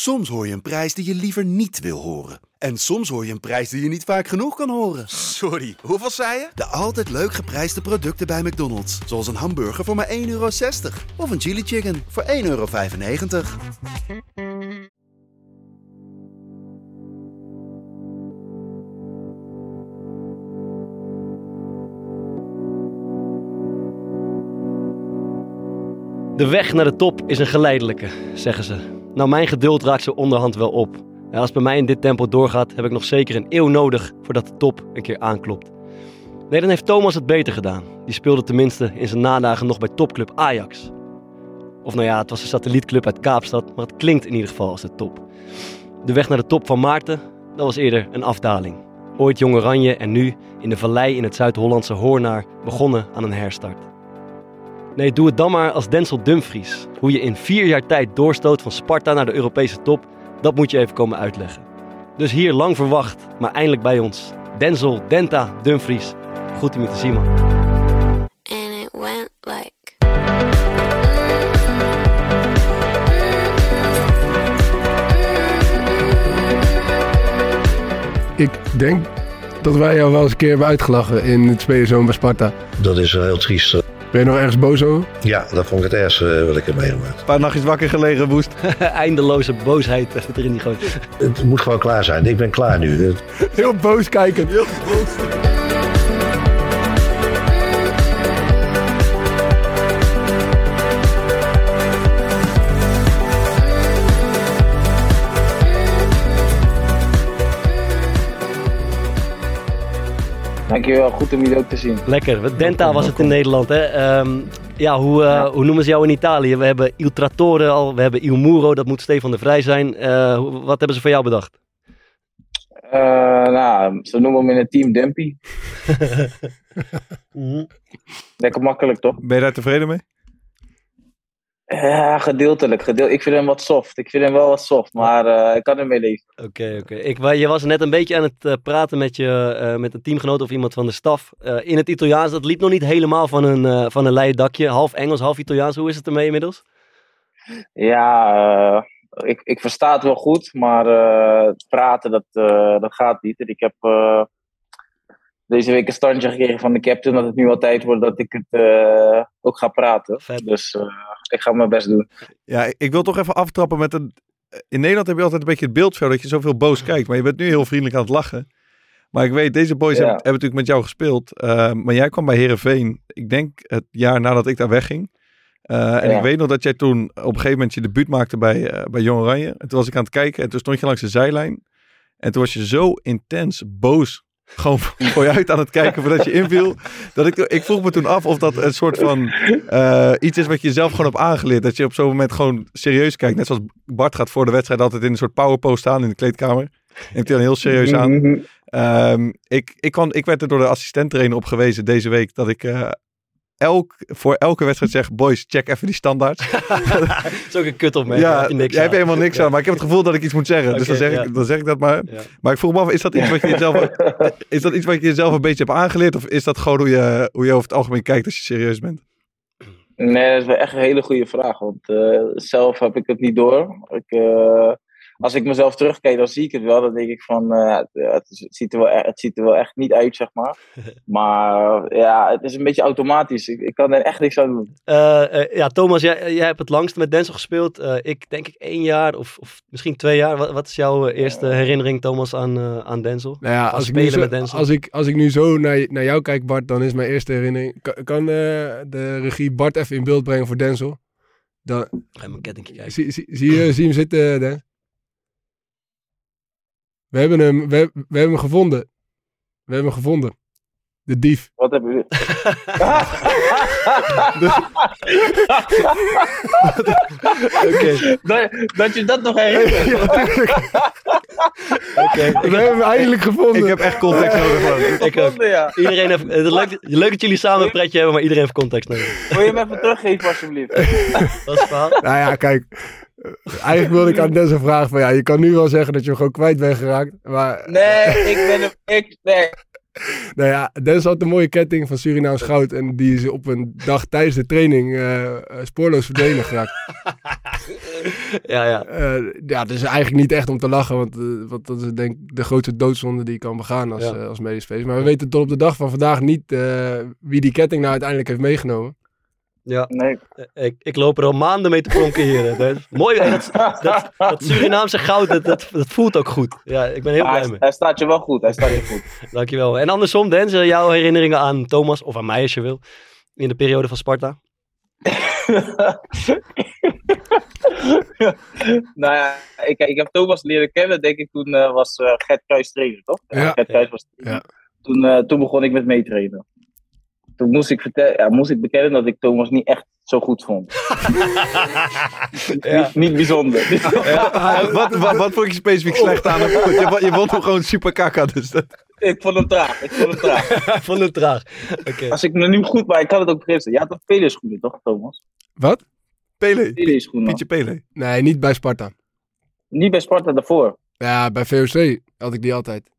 Soms hoor je een prijs die je liever niet wil horen. En soms hoor je een prijs die je niet vaak genoeg kan horen. Sorry, hoeveel zei je? De altijd leuk geprijsde producten bij McDonald's. Zoals een hamburger voor maar 1,60 euro. Of een chili chicken voor 1,95 euro. De weg naar de top is een geleidelijke, zeggen ze. Nou, mijn geduld raakt zo onderhand wel op. Als het bij mij in dit tempo doorgaat, heb ik nog zeker een eeuw nodig voordat de top een keer aanklopt. Nee, dan heeft Thomas het beter gedaan. Die speelde tenminste in zijn nadagen nog bij topclub Ajax. Of nou ja, het was een satellietclub uit Kaapstad, maar het klinkt in ieder geval als de top. De weg naar de top van Maarten, dat was eerder een afdaling. Ooit jong oranje en nu in de vallei in het Zuid-Hollandse Hoornaar begonnen aan een herstart. Nee, doe het dan maar als Denzel Dumfries. Hoe je in vier jaar tijd doorstoot van Sparta naar de Europese top, dat moet je even komen uitleggen. Dus hier lang verwacht, maar eindelijk bij ons. Denzel Denta Dumfries. Goed om je te zien, man. and it went like Ik denk dat wij jou wel eens een keer hebben uitgelachen in het spelerzoon bij Sparta. Dat is wel heel triest. Ben je nog ergens boos over? Ja, dat vond ik het ergste eh, wat ik heb meegemaakt. Een paar nachtjes wakker gelegen, Woest. Eindeloze boosheid zit er in die goot. Het moet gewoon klaar zijn. Ik ben klaar nu. Heel boos kijken. Dankjewel, goed om jullie ook te zien. Lekker. Denta was het in Nederland, hè. Ehm, ja, hoe, eh, hoe noemen ze jou in Italië? We hebben Il Trattore al, we hebben Il Muro, dat moet Stefan de Vrij zijn. Eh, wat hebben ze voor jou bedacht? Eh, nou, ze noemen hem in het team Dumpy. Lekker makkelijk, toch? Ben je daar tevreden mee? Ja, gedeeltelijk. Gedeel... Ik vind hem wat soft. Ik vind hem wel wat soft, maar eh, ik kan ermee leven. Oké, oké. Ik wa- Je was net een beetje aan het eh, praten met, je, eh, met een teamgenoot of iemand van de staf. In het Italiaans, dat liep nog niet helemaal van een, van een leien dakje. Half Engels, half Italiaans. Hoe is het ermee inmiddels? Ja, ik, ik versta het wel goed, maar praten, dat, dat gaat niet. En ik heb deze week een standje gekregen van de captain dat het nu al tijd wordt dat ik het ook ga praten. Vet. Dus ik ga mijn best doen. Ja, ik- wil toch even aftrappen met een... In Nederland heb je altijd een beetje het beeldshow dat je zoveel boos kijkt. Maar je bent nu heel vriendelijk aan het lachen. Maar ik weet, deze boys Ja. hebben, hebben natuurlijk met jou gespeeld. eh, maar jij kwam bij Herenveen, ik denk het jaar nadat ik daar wegging. Eh, en Ja. ik weet nog dat jij toen op een gegeven moment je debuut maakte bij, eh, bij Jong Oranje. En toen was ik aan het kijken en toen stond je langs de zijlijn. En toen was je zo intens boos. Gewoon voor je uit aan het kijken voordat je inviel. Dat ik, ik vroeg me toen af of dat een soort van eh, iets is wat je zelf gewoon hebt aangeleerd. Dat je op zo'n moment gewoon serieus kijkt. Net zoals Bart gaat voor de wedstrijd altijd in een soort powerpose staan in de kleedkamer. Neemt hij dan heel serieus aan. Mhm. Ehm, ik, ik, kan, ik werd er door de assistent-trainer op gewezen deze week dat ik eh, elk, voor elke wedstrijd zeg: Boys, check even die standaard. Dat is ook een kut op me. ja, heb je niks jij hebt helemaal niks aan, maar ik heb het gevoel dat ik iets moet zeggen. dus dan zeg, ja. ik, dan zeg ik dat maar. Ja. Maar ik vroeg me af: is dat iets wat je jezelf, is dat iets wat je jezelf een beetje hebt aangeleerd? Of is dat gewoon hoe je, hoe je over het algemeen kijkt als je serieus bent? Nee, dat is wel echt een hele goede vraag. Want eh, zelf heb ik het niet door. Ik, eh, als ik mezelf terugkijk, dan zie ik het wel. Dan denk ik van, eh, het, ziet er wel, e- het ziet er wel echt niet uit, zeg maar. Maar ja, het is een beetje automatisch. Ik, ik kan er echt niks aan doen. Eh, eh, ja, Thomas, jij, jij hebt het langst met Denzel gespeeld. Eh, ik denk ik één jaar of, of misschien twee jaar. Wat, wat is jouw eerste herinnering, Thomas, aan, eh, aan Denzel? Nou ja, als ik, nu spelen zo, met Denzel. als, ik, als ik nu zo naar, naar jou kijk, Bart, dan is mijn eerste herinnering... Kan, kan eh, de regie Bart even in beeld brengen voor Denzel? Dan, Ga je mijn kettingje kijken. zie, zie, zie, je, zie je hem zitten, Den? We hebben hem, we, we hebben hem gevonden. We hebben hem gevonden. De dief. Wat hebben jullie? dat, dat je dat nog herinnert. We hebben hem eindelijk gevonden. Ik heb echt context nodig. man. Ik ook. Gevonden, ja. Iedereen heeft, het is leuk, leuk dat jullie samen een pretje hebben, maar iedereen heeft context nodig. Wil je hem even teruggeven, alsjeblieft? Dat is het verhaal. Nou ja, kijk. Eh, Eigenlijk wilde ik aan Denzel vragen van ja, je kan nu wel zeggen dat je hem gewoon kwijt bent geraakt. Maar Nee, ik ben hem... Ik, nee. nou ja, Denzel had een mooie ketting van Surinaams goud. En die is op een dag tijdens de training eh, eh, spoorloos verdwenen geraakt. Ja, ja. Eh, ja, het is eigenlijk niet echt om te lachen, want, want dat is denk ik de grootste doodzonde die je kan begaan als, Ja. als medespeler. Maar we weten tot op de dag van vandaag niet eh, wie die ketting nou uiteindelijk heeft meegenomen. Ja. Nee. Ik, ik loop er al maanden mee te pronken hier. Dat mooi, dat, dat, dat Surinaamse goud, dat, dat, dat voelt ook goed. Ja, ik ben heel Maar blij hij, mee. hij staat je wel goed. Hij staat je goed. Dankjewel. En andersom, Denzel, jouw herinneringen aan Thomas, of aan mij als je wil, in de periode van Sparta? nou ja, ik, ik heb Thomas leren kennen, denk ik, toen eh, was eh, Gert Kruis trainer, toch? Ja. Gert Kruis was Ja. toen, eh, toen begon ik met meetrainen. Toen moest ik, vertel- ja, moest ik bekennen dat ik Thomas niet echt zo goed vond. Ja. niet, niet bijzonder. Wat, wat, wat vond je specifiek slecht aan hem? Je, je vond hem gewoon super kakka. Dus dat... ik vond hem traag. Ik vond hem traag. Ik vond het traag. Oké. Als ik me nu goed, maar ik kan het ook begrijpen. Je had toch Pele schoenen, toch, Thomas? Wat? Pele. Pele schoenen. Pietje Pele. Nee, niet bij Sparta. Niet bij Sparta daarvoor. Ja, bij VOC had ik die altijd.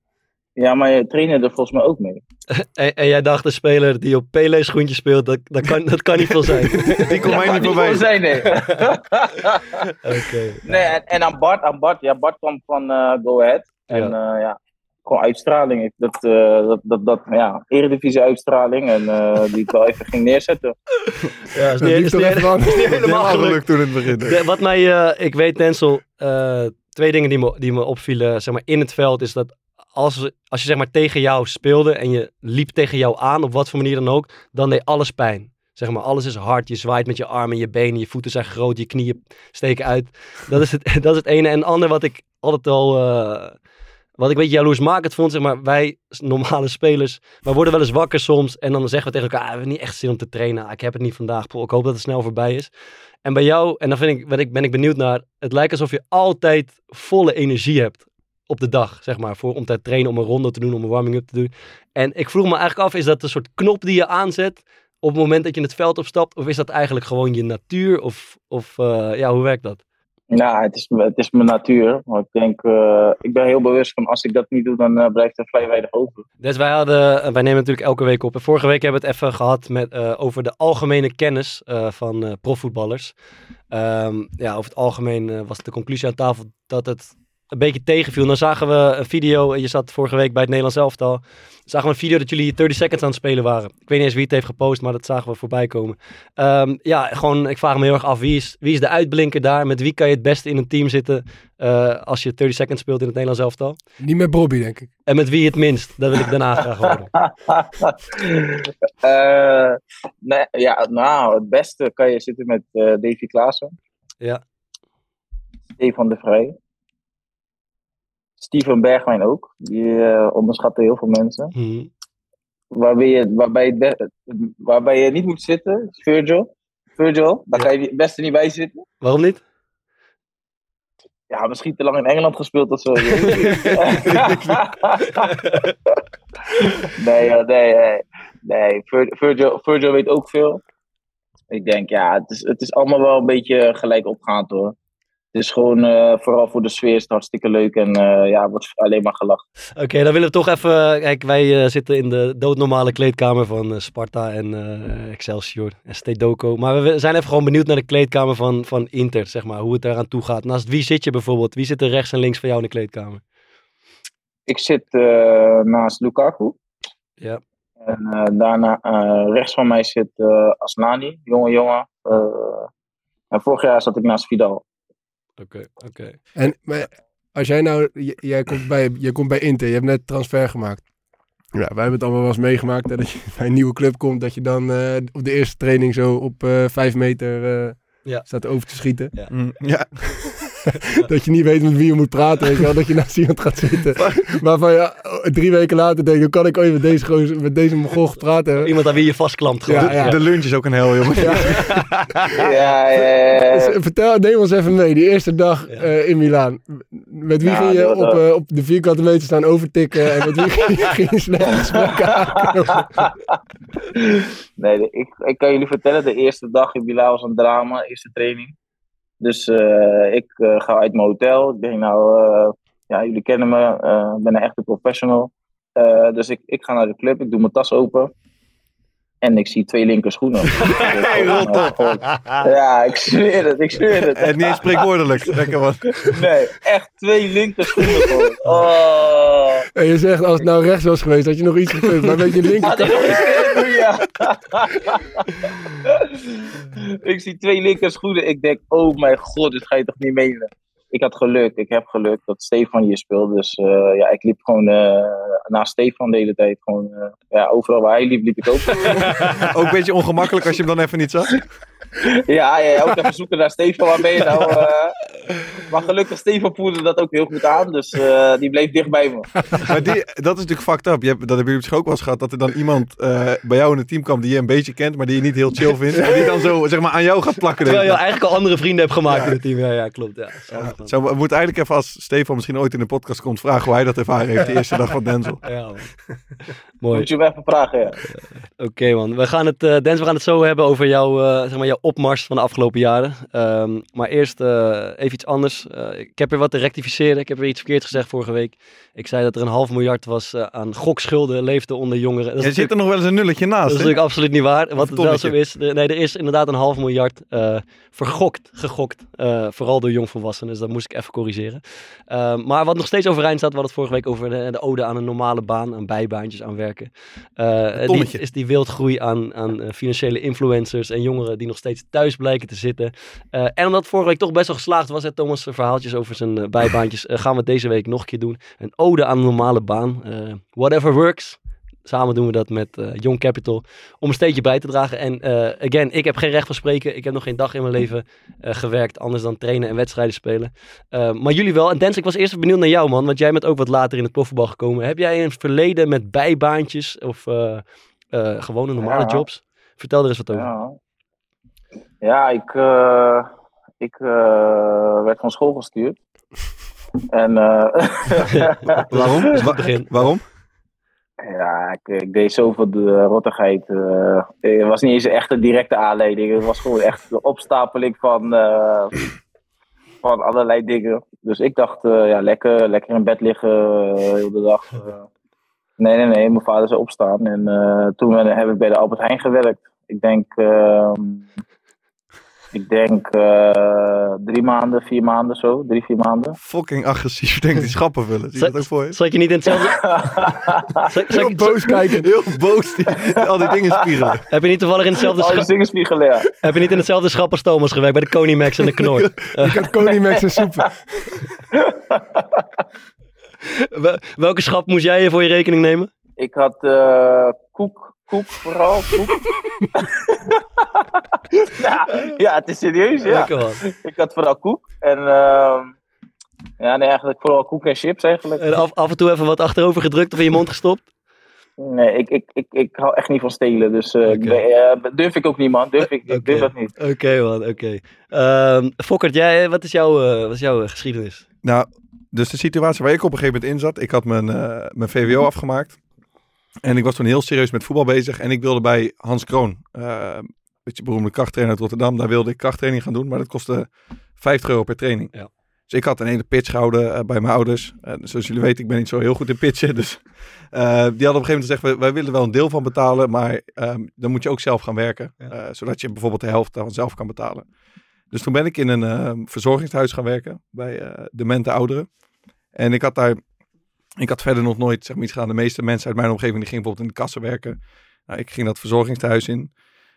Ja, maar je trainde er volgens mij ook mee. En, en jij dacht, een speler die op Pele schoentjes speelt, dat, dat, kan, dat kan niet veel zijn. Die kon mij Dat niet kan voorbij. wel zijn, nee. Oké. nee en, en aan Bart, aan Bart, ja, Bart kwam van eh, Go Ahead. En ja. ja, gewoon uitstraling. Dat, eh, dat, dat, dat, ja, eredivisie uitstraling. En eh, die ik wel even ging neerzetten. Ja, is Dat niet, niet, niet helemaal gelukt. toen in het begin. De- wat mij, eh, ik weet Tensel, eh, twee dingen die me, die me opvielen zeg maar, in het veld is dat als, als je zeg maar tegen jou speelde en je liep tegen jou aan, op wat voor manier dan ook, dan deed alles pijn. Zeg maar, alles is hard. Je zwaait met je armen, je benen, je voeten zijn groot, je knieën steken uit. Dat is het, dat is het ene. En het andere wat ik altijd al, eh, wat ik een beetje jaloersmakend vond, zeg maar, wij normale spelers, wij worden wel eens wakker soms en dan zeggen we tegen elkaar, ah, we hebben niet echt zin om te trainen. Ah, ik heb het niet vandaag. Ik hoop dat het snel voorbij is. En bij jou, en dan vind ik, ik, ben ik benieuwd naar, het lijkt alsof je altijd volle energie hebt op de dag, zeg maar, voor, om te trainen, om een ronde te doen, om een warming-up te doen. En ik vroeg me eigenlijk af, is dat een soort knop die je aanzet op het moment dat je in het veld opstapt, of is dat eigenlijk gewoon je natuur, of, of eh, ja, hoe werkt dat? Ja, het is, het is mijn natuur. Maar ik denk, eh, ik ben heel bewust van als ik dat niet doe, dan eh, blijft er vrij weinig over. Dus wij, hadden, wij nemen natuurlijk elke week op. En vorige week hebben we het even gehad met, over de algemene kennis van profvoetballers. Ehm, ja, over het algemeen was de conclusie aan tafel dat het een beetje tegenviel. Dan zagen we een video, je zat vorige week bij het Nederlands elftal. Zagen we een video dat jullie 30 seconds aan het spelen waren. Ik weet niet eens wie het heeft gepost, maar dat zagen we voorbij komen. Ehm, ja, gewoon, ik vraag me heel erg af, wie is, wie is de uitblinker daar? Met wie kan je het beste in een team zitten eh, als je 30 seconds speelt in het Nederlands elftal? Niet met Bobby, denk ik. En met wie het minst? Dat wil ik daarna graag horen. Eh, nee, ja, nou, het beste kan je zitten met eh Davy Klaassen. Ja. Stefan de Vrij. Steven Bergwijn ook. Die eh, onderschatten heel veel mensen. Mhm. Waarbij je, waarbij, je waarbij je niet moet zitten, Virgil. Virgil, daar Ja. kan je het beste niet bij zitten. Waarom niet? Ja, misschien te lang in Engeland gespeeld of zo. nee, nee, nee. nee. Vir- Virgil, Virgil weet ook veel. Ik denk, ja, het is, het is allemaal wel een beetje gelijk opgaand hoor. Het is gewoon, eh, vooral voor de sfeer is het hartstikke leuk en eh, ja, wordt alleen maar gelachen. Oké, dan willen we toch even... Kijk, wij eh, zitten in de doodnormale kleedkamer van eh, Sparta en eh, Excelsior en Stedoco. Maar we zijn even gewoon benieuwd naar de kleedkamer van, van Inter, zeg maar. Hoe het eraan toe gaat. Naast wie zit je bijvoorbeeld? Wie zit er rechts en links van jou in de kleedkamer? Ik zit eh, naast Lukaku. Ja. En eh, daarna eh, rechts van mij zit eh Asnani, jonge jongen. Eh, en vorig jaar zat ik naast Vidal. Oké, oké. En maar als jij nou, j- jij komt bij, je komt bij Inter, je hebt net transfer gemaakt. Ja, wij hebben het allemaal wel eens meegemaakt, hè, dat je bij een nieuwe club komt, dat je dan eh, op de eerste training zo op eh vijf meter eh, Ja. staat over te schieten. Mm, ja, dat je niet weet met wie je moet praten, weet je wel, dat je naast iemand gaat zitten. Waarvan je drie weken later denkt, hoe kan ik ooit met deze, gozer- met deze mogol gepraat hebben? Iemand aan wie je vastklampt. Ja, ja. de lunch is ook een hel, jongen. Ja, ja, ja. Vertel, neem ons even mee, die eerste dag Ja. eh, in Milaan. Met wie Ja, ging je op, eh, op de vierkante meter staan overtikken en met wie ging je, ging je aanknopen? nee, ik, ik kan jullie vertellen, de eerste dag in Bilal was een drama, eerste training. Dus eh, ik eh, ga uit mijn hotel. Ik denk nou, eh, ja, jullie kennen me, ik ben een echte professional. Dus ik, ik ga naar de club, ik doe mijn tas open. En ik zie twee linker schoenen. Hey, rot op. Ja, ik zweer het, ik zweer het. En niet eens spreekwoordelijk. Lekker man. Nee, echt twee linker schoenen. Oh. En je zegt, als het nou rechts was geweest, had je nog iets gekund. Maar met je linker... ja. ik zie twee linker schoenen. Ik denk, oh mijn god, dit ga je toch niet menen. Ik had geluk, ik heb geluk dat Stefan hier speelt. Dus eh, ja, ik liep gewoon eh, naast Stefan de hele tijd. Gewoon, eh, ja, overal waar hij liep, liep ik ook. Ook een beetje ongemakkelijk als je hem dan even niet zag. ja, ja, ook even zoeken naar Stefan. Waar ben je nou? eh? maar gelukkig, Stefan voelde dat ook heel goed aan. Dus eh, die bleef dicht bij me. Maar die, dat is natuurlijk fucked up. Je hebt, dat hebben jullie misschien ook wel eens gehad. Dat er dan iemand eh, bij jou in het team kwam die je een beetje kent, maar die je niet heel chill vindt. En die dan zo zeg maar, aan jou gaat plakken. Terwijl je eigenlijk al andere vrienden hebt gemaakt in het team. Ja, ja klopt. Ja. Zo, we moeten eigenlijk even als Stefan misschien ooit in de podcast komt vragen hoe hij dat ervaren heeft de eerste dag van Denzel. Ja. Mooi. Moet je hem even vragen, ja. Oké man, we gaan het, eh Dens, we gaan het zo hebben over jouw, eh, zeg maar, jouw opmars van de afgelopen jaren. Ehm, maar eerst eh, even iets anders. Eh, ik heb weer wat te rectificeren. Ik heb weer iets verkeerd gezegd vorige week. Ik zei dat er een half miljard was eh, aan gokschulden leefde onder jongeren. Dat is Er zit er nog wel eens een nulletje Dat naast. is hè? natuurlijk absoluut niet waar. Wat het wel zo is. de- Nee, er is inderdaad een half miljard eh, vergokt, gegokt. eh, vooral door jongvolwassenen. Dus dat moest ik even corrigeren. Eh, maar wat nog steeds overeind staat, we hadden het vorige week over de, de ode aan een normale baan, aan bijbaantjes, aan werken. Eh, die, is die wildgroei aan, aan eh, financiële influencers en jongeren die nog steeds thuis blijken te zitten. Eh, en omdat vorige week toch best wel geslaagd was, hè, Thomas, verhaaltjes over zijn bijbaantjes, gaan we het deze week nog een keer doen. Een ode aan een normale baan. Whatever works. Samen doen we dat met eh, Young Capital om een steentje bij te dragen. En eh, again, ik heb geen recht van spreken. Ik heb nog geen dag in mijn leven eh, gewerkt, anders dan trainen en wedstrijden spelen. Eh, maar jullie wel. En Dens, ik was eerst benieuwd naar jou, man. Want jij bent ook wat later in het profvoetbal gekomen. Heb jij een verleden met bijbaantjes of eh, eh, gewone normale Ja. jobs? Vertel er eens wat over. Ja, ja ik, eh, ik eh, werd van school gestuurd. En eh, Waarom? Is het begin. Waarom? Ja, ik, deed zoveel de rottigheid. eh, het was niet eens echt een directe aanleiding. Het was gewoon echt de opstapeling van, eh, van allerlei dingen. Dus ik dacht, eh, ja, lekker, lekker in bed liggen eh, de dag. nee, nee, nee. Mijn vader zou opstaan. En toen heb ik bij de Albert Heijn gewerkt. Ik denk, ehm, ik denk eh, drie maanden, vier maanden zo. Drie, vier maanden. Fucking agressief. Denk die schappen vullen. Zie je dat ook voor je? Zal ik je niet in hetzelfde... Zal, ik- zal Heel ik- boos kijken. Heel boos. Die, al die dingen spiegelen. heb je niet toevallig in hetzelfde, Al die dingen spiegelen, ja. heb je niet in hetzelfde schap als Thomas gewerkt bij de Konimax en de Knor? Ik had Konimax en soepen. Wel- Welke schap moest jij voor je rekening nemen? Ik had eh, koek, koek vooral, koek. ja, ja, het is serieus, ja. Ik had vooral koek. En ehm, ja, nee, eigenlijk vooral koek en chips eigenlijk. En af, af en toe even wat achterover gedrukt of in je mond gestopt? Nee, ik, ik, ik, ik hou echt niet van stelen. Dus eh, eh, durf ik ook niet, man. Durf ik, ik Oké. durf dat niet. Oké man, oké. Ehm, Fokkert, jij, wat is jouw, eh, wat is jouw eh, geschiedenis? Nou, dus de situatie waar ik op een gegeven moment in zat. Ik had mijn, eh, mijn VWO afgemaakt. En ik was toen heel serieus met voetbal bezig. En ik wilde bij Hans Kroon, eh weet je, beroemde krachttrainer uit Rotterdam. Daar wilde ik krachttraining gaan doen. Maar dat kostte 50 euro per training. Ja. Dus ik had een hele pitch gehouden eh, bij mijn ouders. En zoals jullie weten, ik ben niet zo heel goed in pitchen. Dus eh, die hadden op een gegeven moment gezegd, wij, wij willen wel een deel van betalen. Maar ehm, dan moet je ook zelf gaan werken. Ja. eh, zodat je bijvoorbeeld de helft dan zelf kan betalen. Dus toen ben ik in een ehm, verzorgingshuis gaan werken. Bij eh demente ouderen. En ik had daar, ik had verder nog nooit zeg maar, iets gedaan. De meeste mensen uit mijn omgeving die gingen bijvoorbeeld in de kassen werken. Nou, ik ging dat verzorgingshuis in.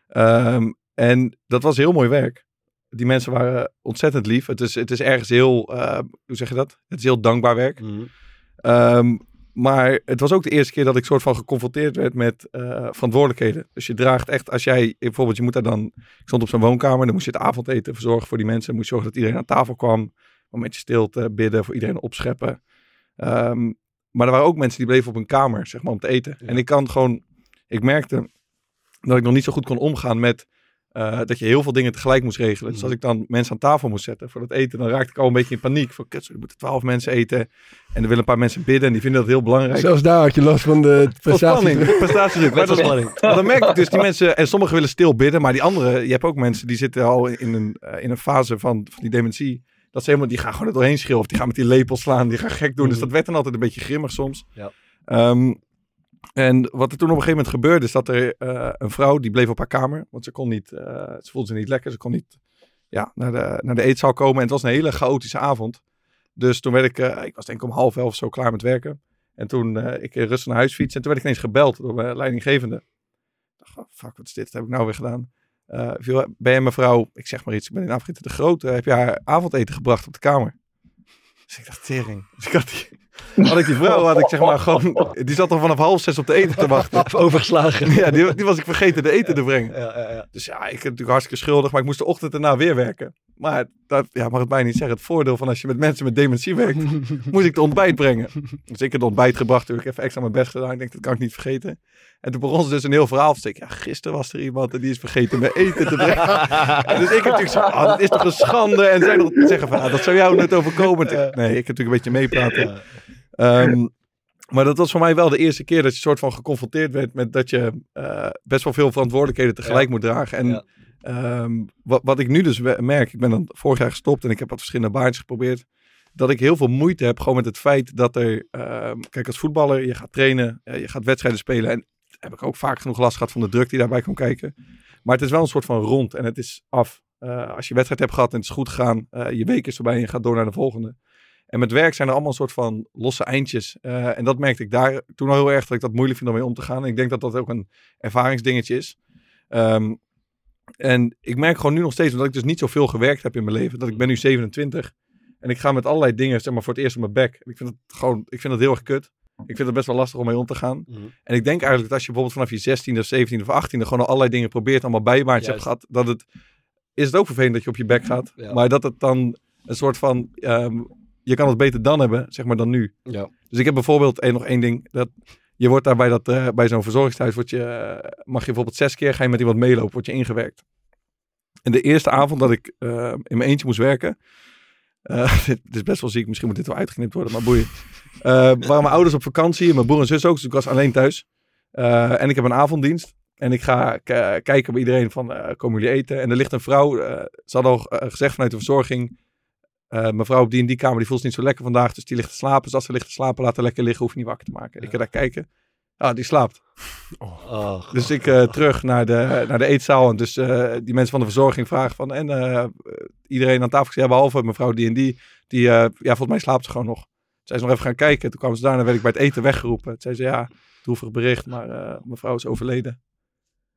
Ehm, en dat was heel mooi werk. Die mensen waren ontzettend lief. Het is, het is ergens heel, eh, hoe zeg je dat? Het is heel dankbaar werk. Ehm, maar het was ook de eerste keer dat ik soort van geconfronteerd werd met eh, verantwoordelijkheden. Dus je draagt echt, als jij bijvoorbeeld, je moet daar dan, ik stond op zo'n woonkamer, dan moest je het avondeten verzorgen voor die mensen. Moest je zorgen dat iedereen aan tafel kwam. Een momentje stilte, bidden, voor iedereen opscheppen. Ehm, maar er waren ook mensen die bleven op hun kamer, zeg maar, om te eten. En ik kan gewoon, ik merkte dat ik nog niet zo goed kon omgaan met eh, dat je heel veel dingen tegelijk moest regelen. Dus als ik dan mensen aan tafel moest zetten voor het eten, dan raakte ik al een beetje in paniek. Van, kut, er moeten twaalf mensen eten en er willen een paar mensen bidden en die vinden dat heel belangrijk. Zelfs daar had je last van de prestatie. spanning, prestatiedruk. Maar maar dan merk ik dus die mensen, en sommigen willen stil bidden, maar die anderen, je hebt ook mensen die zitten al in een, eh, in een fase van, van die dementie. Dat ze helemaal, die gaan gewoon er doorheen schreeuwen. Of die gaan met die lepel slaan, die gaan gek doen. Dus dat werd dan altijd een beetje grimmig soms. Ja. Ehm, En wat er toen op een gegeven moment gebeurde, is dat er eh, een vrouw, die bleef op haar kamer. Want ze kon niet, eh, ze voelde zich niet lekker. Ze kon niet ja, naar, de, naar de eetzaal komen. En het was een hele chaotische avond. Dus toen werd ik, eh, ik was denk ik om half elf of zo klaar met werken. En toen ik rustig naar huis fiets. En toen werd ik ineens gebeld door mijn leidinggevende. Ik dacht, oh, fuck, wat is dit? Wat heb ik nou weer gedaan? Eh, viel- ben je mevrouw, ik zeg maar iets, ik ben in Afrika de Grote. heb je haar avondeten gebracht op de kamer? Dus ik dacht, tering. Dus ik had die, had ik die vrouw, had ik zeg maar gewoon, die zat al vanaf half zes op de eten te wachten. Overgeslagen. Ja, die, die was ik vergeten de eten te brengen. Ja, ja, ja. Dus ja, ik heb natuurlijk hartstikke schuldig, maar ik moest de ochtend erna weer werken. Maar dat ja, mag het mij niet zeggen. Het voordeel van als je met mensen met dementie werkt, moest ik de ontbijt brengen. Dus ik heb het ontbijt gebracht, natuurlijk even extra mijn best gedaan. Ik denk, dat kan ik niet vergeten. En toen begon ze dus een heel verhaal. Dus ik, ja, gisteren was er iemand en die is vergeten mijn eten te brengen. En dus ik heb natuurlijk zo, ah, dat is toch een schande. En zij nog zeggen van, ah, dat zou jou net overkomen. Nee, ik heb natuurlijk een beetje meepraten. Ehm, maar dat was voor mij wel de eerste keer dat je soort van geconfronteerd werd met dat je eh, best wel veel verantwoordelijkheden tegelijk moet dragen. En Ja. ehm, wat, wat ik nu dus merk, ik ben dan vorig jaar gestopt en ik heb wat verschillende baantjes geprobeerd. Dat ik heel veel moeite heb gewoon met het feit dat er, ehm, kijk als voetballer, je gaat trainen, eh, je gaat wedstrijden spelen. En heb ik ook vaak genoeg last gehad van de druk die daarbij komt kijken. Maar het is wel een soort van rond en het is af. Eh, als je wedstrijd hebt gehad en het is goed gegaan, je week is voorbij en je gaat door naar de volgende. En met werk zijn er allemaal een soort van losse eindjes. Eh, en dat merkte ik daar toen al heel erg dat ik dat moeilijk vind om mee om te gaan. En ik denk dat dat ook een ervaringsdingetje is. Ehm, en ik merk gewoon nu nog steeds, omdat ik dus niet zoveel gewerkt heb in mijn leven, dat ik ben nu 27. En ik ga met allerlei dingen, zeg maar, voor het eerst op mijn bek. En ik vind het gewoon, ik vind het heel erg kut. Ik vind het best wel lastig om mee om te gaan. Mhm. En ik denk eigenlijk dat als je bijvoorbeeld vanaf je 16e of 17e of 18e gewoon al allerlei dingen probeert, allemaal bijbaantjes hebt gehad, dat het, is het ook vervelend dat je op je bek gaat. Ja. Maar dat het dan een soort van, ehm, je kan het beter dan hebben, zeg maar, dan nu. Ja. Dus ik heb bijvoorbeeld één, nog één ding. Dat je wordt daar bij, dat, eh, bij zo'n verzorgingshuis, word je, eh, mag je bijvoorbeeld zes keer, ga je met iemand meelopen, word je ingewerkt. En de eerste avond dat ik eh, in mijn eentje moest werken, dit, dit is best wel ziek, misschien moet dit wel uitgeknipt worden, maar boeien. Waren mijn ouders op vakantie en mijn broer en zus ook, dus ik was alleen thuis. En ik heb een avonddienst. En ik ga kijken bij iedereen van, komen jullie eten? En er ligt een vrouw, ze hadden al gezegd vanuit de verzorging, eh, mevrouw op die in die kamer, die voelt zich niet zo lekker vandaag, dus die ligt te slapen. Dus als ze ligt te slapen, laat haar lekker liggen, hoef je niet wakker te maken. Ik ga daar kijken. Ah, die slaapt. Oh, Dus ik eh, terug naar de, naar de eetzaal. En dus eh, die mensen van de verzorging vragen van... En eh, iedereen aan tafel gezegd, ja, behalve mevrouw die en die. Die, eh, ja, volgens mij slaapt ze gewoon nog. Zij is nog even gaan kijken. Toen kwamen ze daarna, werd ik bij het eten weggeroepen. Toen zei ze, ja, droevig bericht, maar eh, mevrouw is overleden.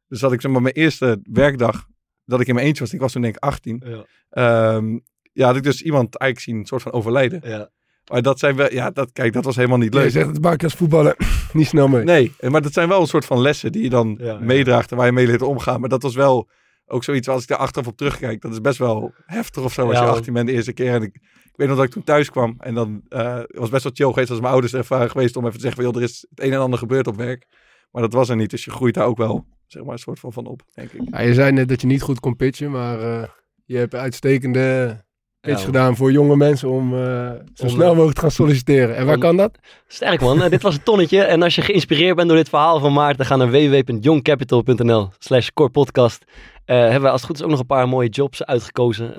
Dus dat ik zeg maar mijn eerste werkdag, dat ik in mijn eentje was, ik was toen denk ik 18. Ja. Ehm, ja, had ik dus iemand eigenlijk zien, een soort van overlijden. ja. Maar dat zijn wel, ja, dat, kijk, dat was helemaal niet Je leuk. zegt, dat maak je als voetballer niet snel mee. Nee, maar dat zijn wel een soort van lessen die je dan Ja, meedraagt en waar je mee leert omgaan. Maar dat was wel ook zoiets, als ik daar achteraf op terugkijk, dat is best wel heftig of zo als je hoor. 18 bent de eerste keer. En ik, ik weet nog dat ik toen thuis kwam en dan eh, het was best wel chill geweest als mijn ouders er waren geweest om even te zeggen van, joh, er is het een en ander gebeurd op werk. Maar dat was er niet, dus je groeit daar ook wel, zeg maar, een soort van van op, denk ik. Ja, je zei net dat je niet goed kon pitchen, maar eh, je hebt uitstekende pitch Ja, gedaan voor jonge mensen om eh, zo Om, snel mogelijk te gaan solliciteren. En waar om- kan dat? Sterk man, Eh, dit was het tonnetje. En als je geïnspireerd bent door dit verhaal van Maarten, ga naar www.youngcapital.nl slash corepodcast. Eh hebben we als het goed is ook nog een paar mooie jobs uitgekozen.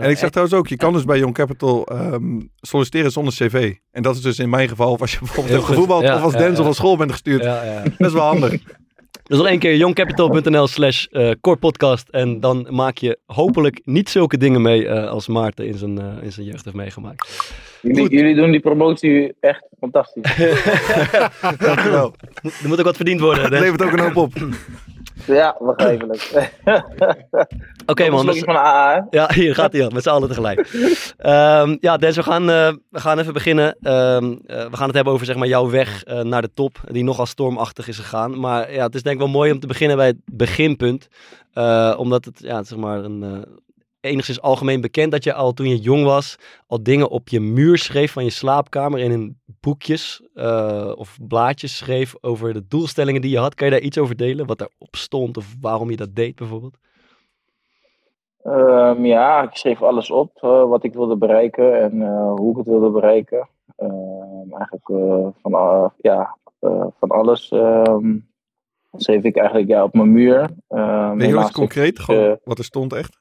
En ik zeg trouwens ook, je kan dus bij Young Capital ehm, solliciteren zonder cv. En dat is dus in mijn geval, of als je bijvoorbeeld hebt gevoetbald Ja, of als ja, Denzel ja. van school bent gestuurd. ja, ja. Best wel handig. Dus nog één keer youngcapital.nl slash eh, corepodcast. En dan maak je hopelijk niet zulke dingen mee eh, als Maarten in zijn, eh, in zijn jeugd heeft meegemaakt. Jullie, jullie doen die promotie echt fantastisch. Dankjewel. Er moet ook wat verdiend worden. Het Dennis. levert ook een hoop op. ja, begrijpelijk. Oké man, dus- van AA, hè? Ja, hier gaat hij al, met z'n allen tegelijk. Ehm, ja, Des, we gaan, eh, we gaan even beginnen. Ehm, eh, we gaan het hebben over zeg maar, jouw weg eh, naar de top, die nogal stormachtig is gegaan. Maar ja, het is denk ik wel mooi om te beginnen bij het beginpunt. Eh, omdat het, ja, zeg maar, een, eh, enigszins algemeen bekend dat je al toen je jong was, al dingen op je muur schreef van je slaapkamer en in boekjes eh, of blaadjes schreef over de doelstellingen die je had. Kan je daar iets over delen? Wat daarop stond of waarom je dat deed bijvoorbeeld? Ehm, ja, ik schreef alles op eh, wat ik wilde bereiken en eh, hoe ik het wilde bereiken. Ehm, eigenlijk eh, van, ja, eh, van alles ehm, schreef ik eigenlijk ja, op mijn muur. Ehm, je wat helaas concreet? ik, Gewoon wat er stond echt?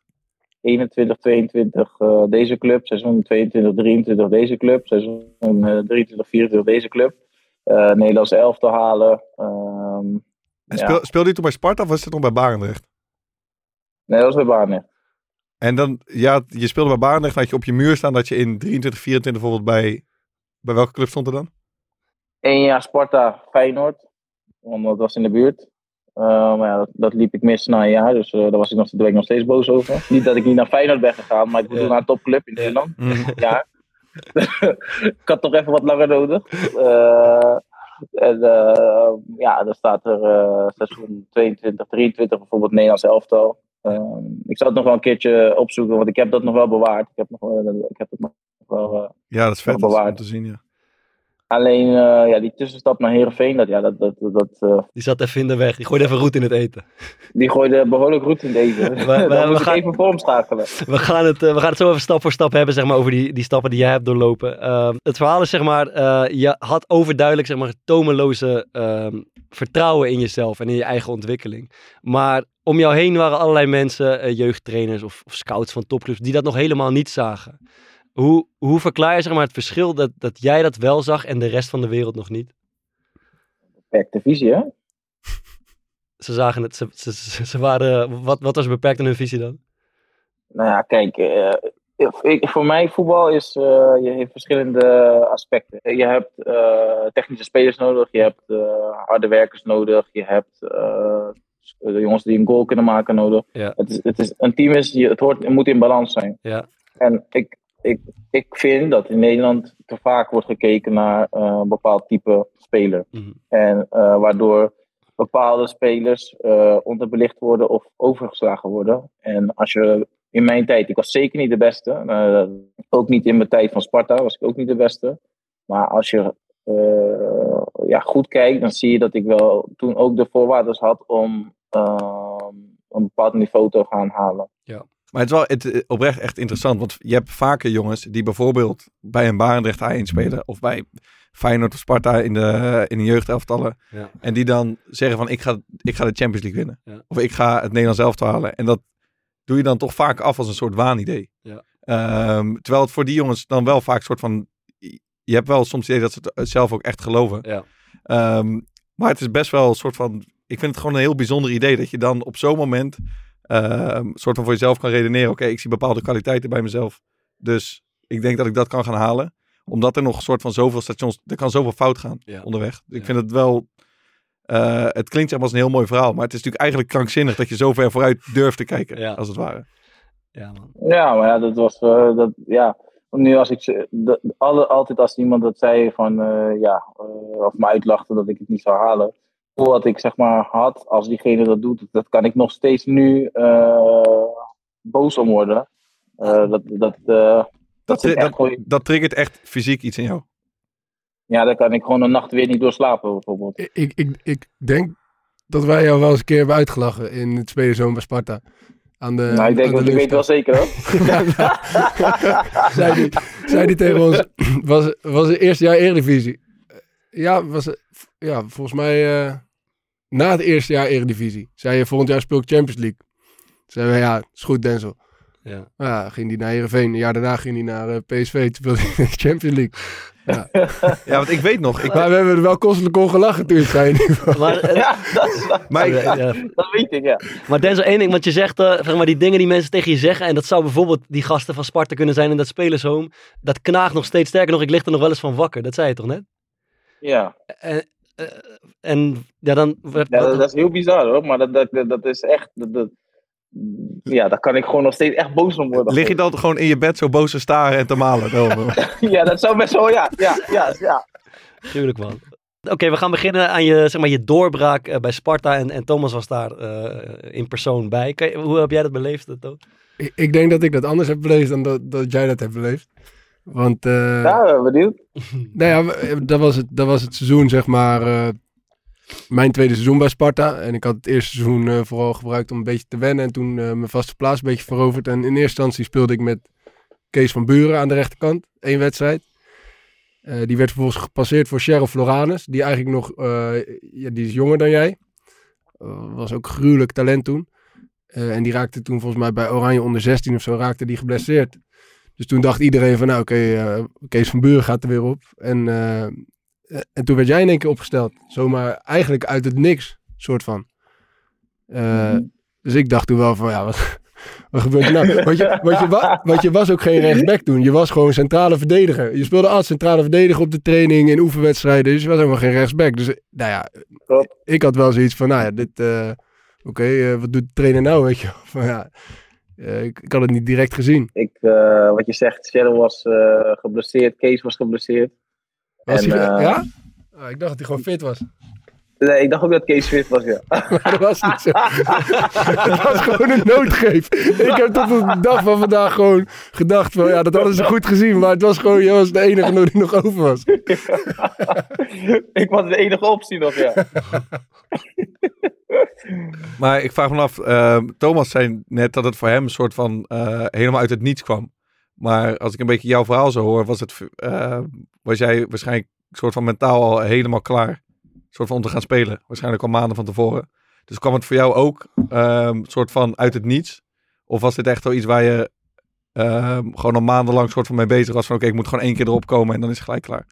21, 22 eh, deze club, seizoen 22, 23 deze club, seizoen eh, 23, 24 deze club. eh Nederlandse elftal halen. Ehm, En ja. speel, speelde je toen bij Sparta of was het nog bij Barendrecht? Nee, dat was bij Barnet. En dan, ja, je speelde bij Barendrecht, had je op je muur staan dat je in 23, 24 bijvoorbeeld bij, bij welke club stond er dan? Eén jaar Sparta, Feyenoord. Want dat was in de buurt. Eh, maar ja, dat, dat liep ik mis na een jaar. Dus eh, daar, was ik nog, daar ben ik nog steeds boos over. Niet dat ik niet naar Feyenoord ben gegaan, maar ik bedoel naar een topclub in Nederland. Ja. ik had toch even wat langer nodig. Eh, en ja, dan staat er seizoen 22, 23 bijvoorbeeld Nederlands elftal. Ik zal het nog wel een keertje opzoeken, want ik heb dat nog wel bewaard. Ik heb, nog, ik heb het nog wel Ja, dat is vet Wel om bewaard. te zien, ja. Alleen eh, ja, die tussenstap naar Heerenveen, dat, ja, dat, dat, dat, eh, Die zat even in de weg. Die gooide even roet in het eten. die gooide behoorlijk goed in deze. we Dan gaan- even. We gaan, het, eh, we gaan het zo even stap voor stap hebben, zeg maar, over die, die stappen die jij hebt doorlopen. Ehm, het verhaal is, zeg maar, je had overduidelijk, zeg maar, tomeloze ehm, vertrouwen in jezelf en in je eigen ontwikkeling. Maar om jou heen waren allerlei mensen, jeugdtrainers of, of scouts van topclubs, die dat nog helemaal niet zagen. Hoe, hoe verklaar je, zeg maar, het verschil dat, dat jij dat wel zag en de rest van de wereld nog niet? Beperkte visie, hè? Ze zagen het, ze, ze, ze, ze waren, wat, wat was beperkt in hun visie dan? Nou ja, kijk, eh, ik, voor mij voetbal is, eh, je heeft verschillende aspecten. Je hebt eh, technische spelers nodig, je hebt harde werkers nodig, je hebt de jongens die een goal kunnen maken nodig. Ja. Het, is, het is, een team is, het, hoort, het moet in balans zijn. Ja. En ik, ik, ik vind dat in Nederland te vaak wordt gekeken naar eh, een bepaald type speler. Mhm. En eh, waardoor bepaalde spelers eh, onderbelicht worden of overgeslagen worden. En als je in mijn tijd, ik was zeker niet de beste. ook niet in mijn tijd van Sparta was ik ook niet de beste. Maar als je ja, goed kijkt, dan zie je dat ik wel toen ook de voorwaarden had om een bepaald niveau te gaan halen. Maar het is wel het, eh, oprecht echt interessant, want je hebt vaker jongens die bijvoorbeeld bij een Barendrecht A1 spelen of bij Feyenoord of Sparta in de, in de jeugdelftallen. Ja. En die dan zeggen van ik ga, ik ga de Champions League winnen. Ja. Of ik ga het Nederlands elftal halen. En dat doe je dan toch vaak af als een soort waanidee. Ja. Ehm, terwijl het voor die jongens dan wel vaak een soort van... Je hebt wel soms het idee dat ze het zelf ook echt geloven. Ja. Ehm, maar het is best wel een soort van... Ik vind het gewoon een heel bijzonder idee dat je dan op zo'n moment... ehm, een soort van voor jezelf kan redeneren. Oké, ik zie bepaalde kwaliteiten bij mezelf. Dus ik denk dat ik dat kan gaan halen. Omdat er nog een soort van zoveel stations... Er kan zoveel fout gaan Ja. onderweg. Dus ik Ja. vind het wel... eh, het klinkt zeg maar als een heel mooi verhaal. Maar het is natuurlijk eigenlijk krankzinnig dat je zo ver vooruit durft te kijken. Ja. Als het ware. Ja, man. Ja, maar ja, dat was. eh, dat, ja. Nu als ik. ze- Dat, alle, altijd als iemand dat zei van. eh, ja. eh, of me uitlachte dat ik het niet zou halen. Wat ik zeg maar had, als diegene dat doet, dat kan ik nog steeds nu eh, boos om worden. Eh, dat, dat, eh, Dat, gewoon- dat, dat triggert echt fysiek iets in jou. ja, dan kan ik gewoon een nacht weer niet doorslapen, bijvoorbeeld. Ik, ik, ik, denk dat wij jou wel eens een keer hebben uitgelachen in het spelerzoon bij Sparta. Aan de, nou, ik denk aan de dat ik weet wel zeker hoor. zei die, zei die tegen ons, was, was het eerste jaar Eredivisie. Ja, was, ja, volgens mij eh, na het eerste jaar Eredivisie. Zei je, volgend jaar speel ik Champions League. Zeiden we, ja, is goed Denzel. Ja. Ja, ging hij naar Heerenveen. Een jaar daarna ging hij naar eh, PSV. Toen speelde hij in de Champions League. Ja, want ik weet nog. Ik, Maar we hebben er wel kostelijk om gelachen toen zei. Maar, eh, ja, dat, is- maar ja, ja. dat weet ik, ja. Maar Denzel, één ding, want je zegt, eh, zeg maar, die dingen die mensen tegen je zeggen, en dat zou bijvoorbeeld die gasten van Sparta kunnen zijn in dat spelershome, dat knaagt nog steeds sterker nog, ik lig er nog wel eens van wakker, dat zei je toch net? Ja, En, eh, en ja, dan... werd- ja dat, dat is heel bizar hoor, maar dat, dat, dat, is echt. Dat, dat- ja, daar kan ik gewoon nog steeds echt boos om worden. lig je dan gewoon in je bed zo boos te staren en te malen? Ja, dat zou best wel, ja. Ja, ja, ja. Tuurlijk, man. Oké, we gaan beginnen aan je, zeg maar, je doorbraak eh, bij Sparta en, en Thomas was daar eh, in persoon bij. Je- hoe heb jij dat beleefd, Toon? ik, ik denk dat ik dat anders heb beleefd dan dat, dat jij dat hebt beleefd. Want eh, Ja, benieuwd. Nou ja, dat was het, dat was het seizoen, zeg maar. eh, mijn tweede seizoen bij Sparta. En ik had het eerste seizoen eh, vooral gebruikt om een beetje te wennen. En toen mijn vaste plaats een beetje veroverd. En in eerste instantie speelde ik met Kees van Buren aan de rechterkant. één wedstrijd. Die werd vervolgens gepasseerd voor Cheryl Floranus. Die eigenlijk nog, ja, die is jonger dan jij. Was ook gruwelijk talent toen. En die raakte toen volgens mij bij Oranje onder 16 of zo, raakte die geblesseerd. Dus toen dacht iedereen van, nou oké, eh, Kees van Buren gaat er weer op. En eh, en toen werd jij in één keer opgesteld. Zomaar eigenlijk uit het niks, soort van. Eh, Mhm. Dus ik dacht toen wel van, ja, wat, wat gebeurt er nou? Want je, want, je wa- want je was ook geen rechtsback toen. Je was gewoon centrale verdediger. Je speelde als centrale verdediger op de training in oefenwedstrijden. Dus je was helemaal geen rechtsback. Dus nou ja, ik had wel zoiets van, nou ja, dit... Oké, wat doet de trainer nou, weet je? Van, ja, ik, ik had het niet direct gezien. Ik, eh, wat je zegt, Cheryl was eh, geblesseerd, Kees was geblesseerd. Was En, hij, eh, ja? Ah, ik dacht dat hij gewoon fit was. Nee, ik dacht ook dat Kees fit was, ja. Maar dat was niet zo. het was gewoon een noodgreep. Ik heb tot de dag van vandaag gewoon gedacht van, ja, dat hadden ze goed gezien. Maar het was gewoon, jij was de enige die nog over was. ik was de enige optie nog, ja. Maar ik vraag me af, eh, Thomas zei net dat het voor hem een soort van eh, helemaal uit het niets kwam. Maar als ik een beetje jouw verhaal zo hoor, was, het, eh, was jij waarschijnlijk soort van mentaal al helemaal klaar. Soort van om te gaan spelen. Waarschijnlijk al maanden van tevoren. Dus kwam het voor jou ook een soort van uit het niets? Of was dit echt wel iets waar je ehm, gewoon al maandenlang soort van mee bezig was? Van oké, ik moet gewoon één keer erop komen en dan is het gelijk klaar.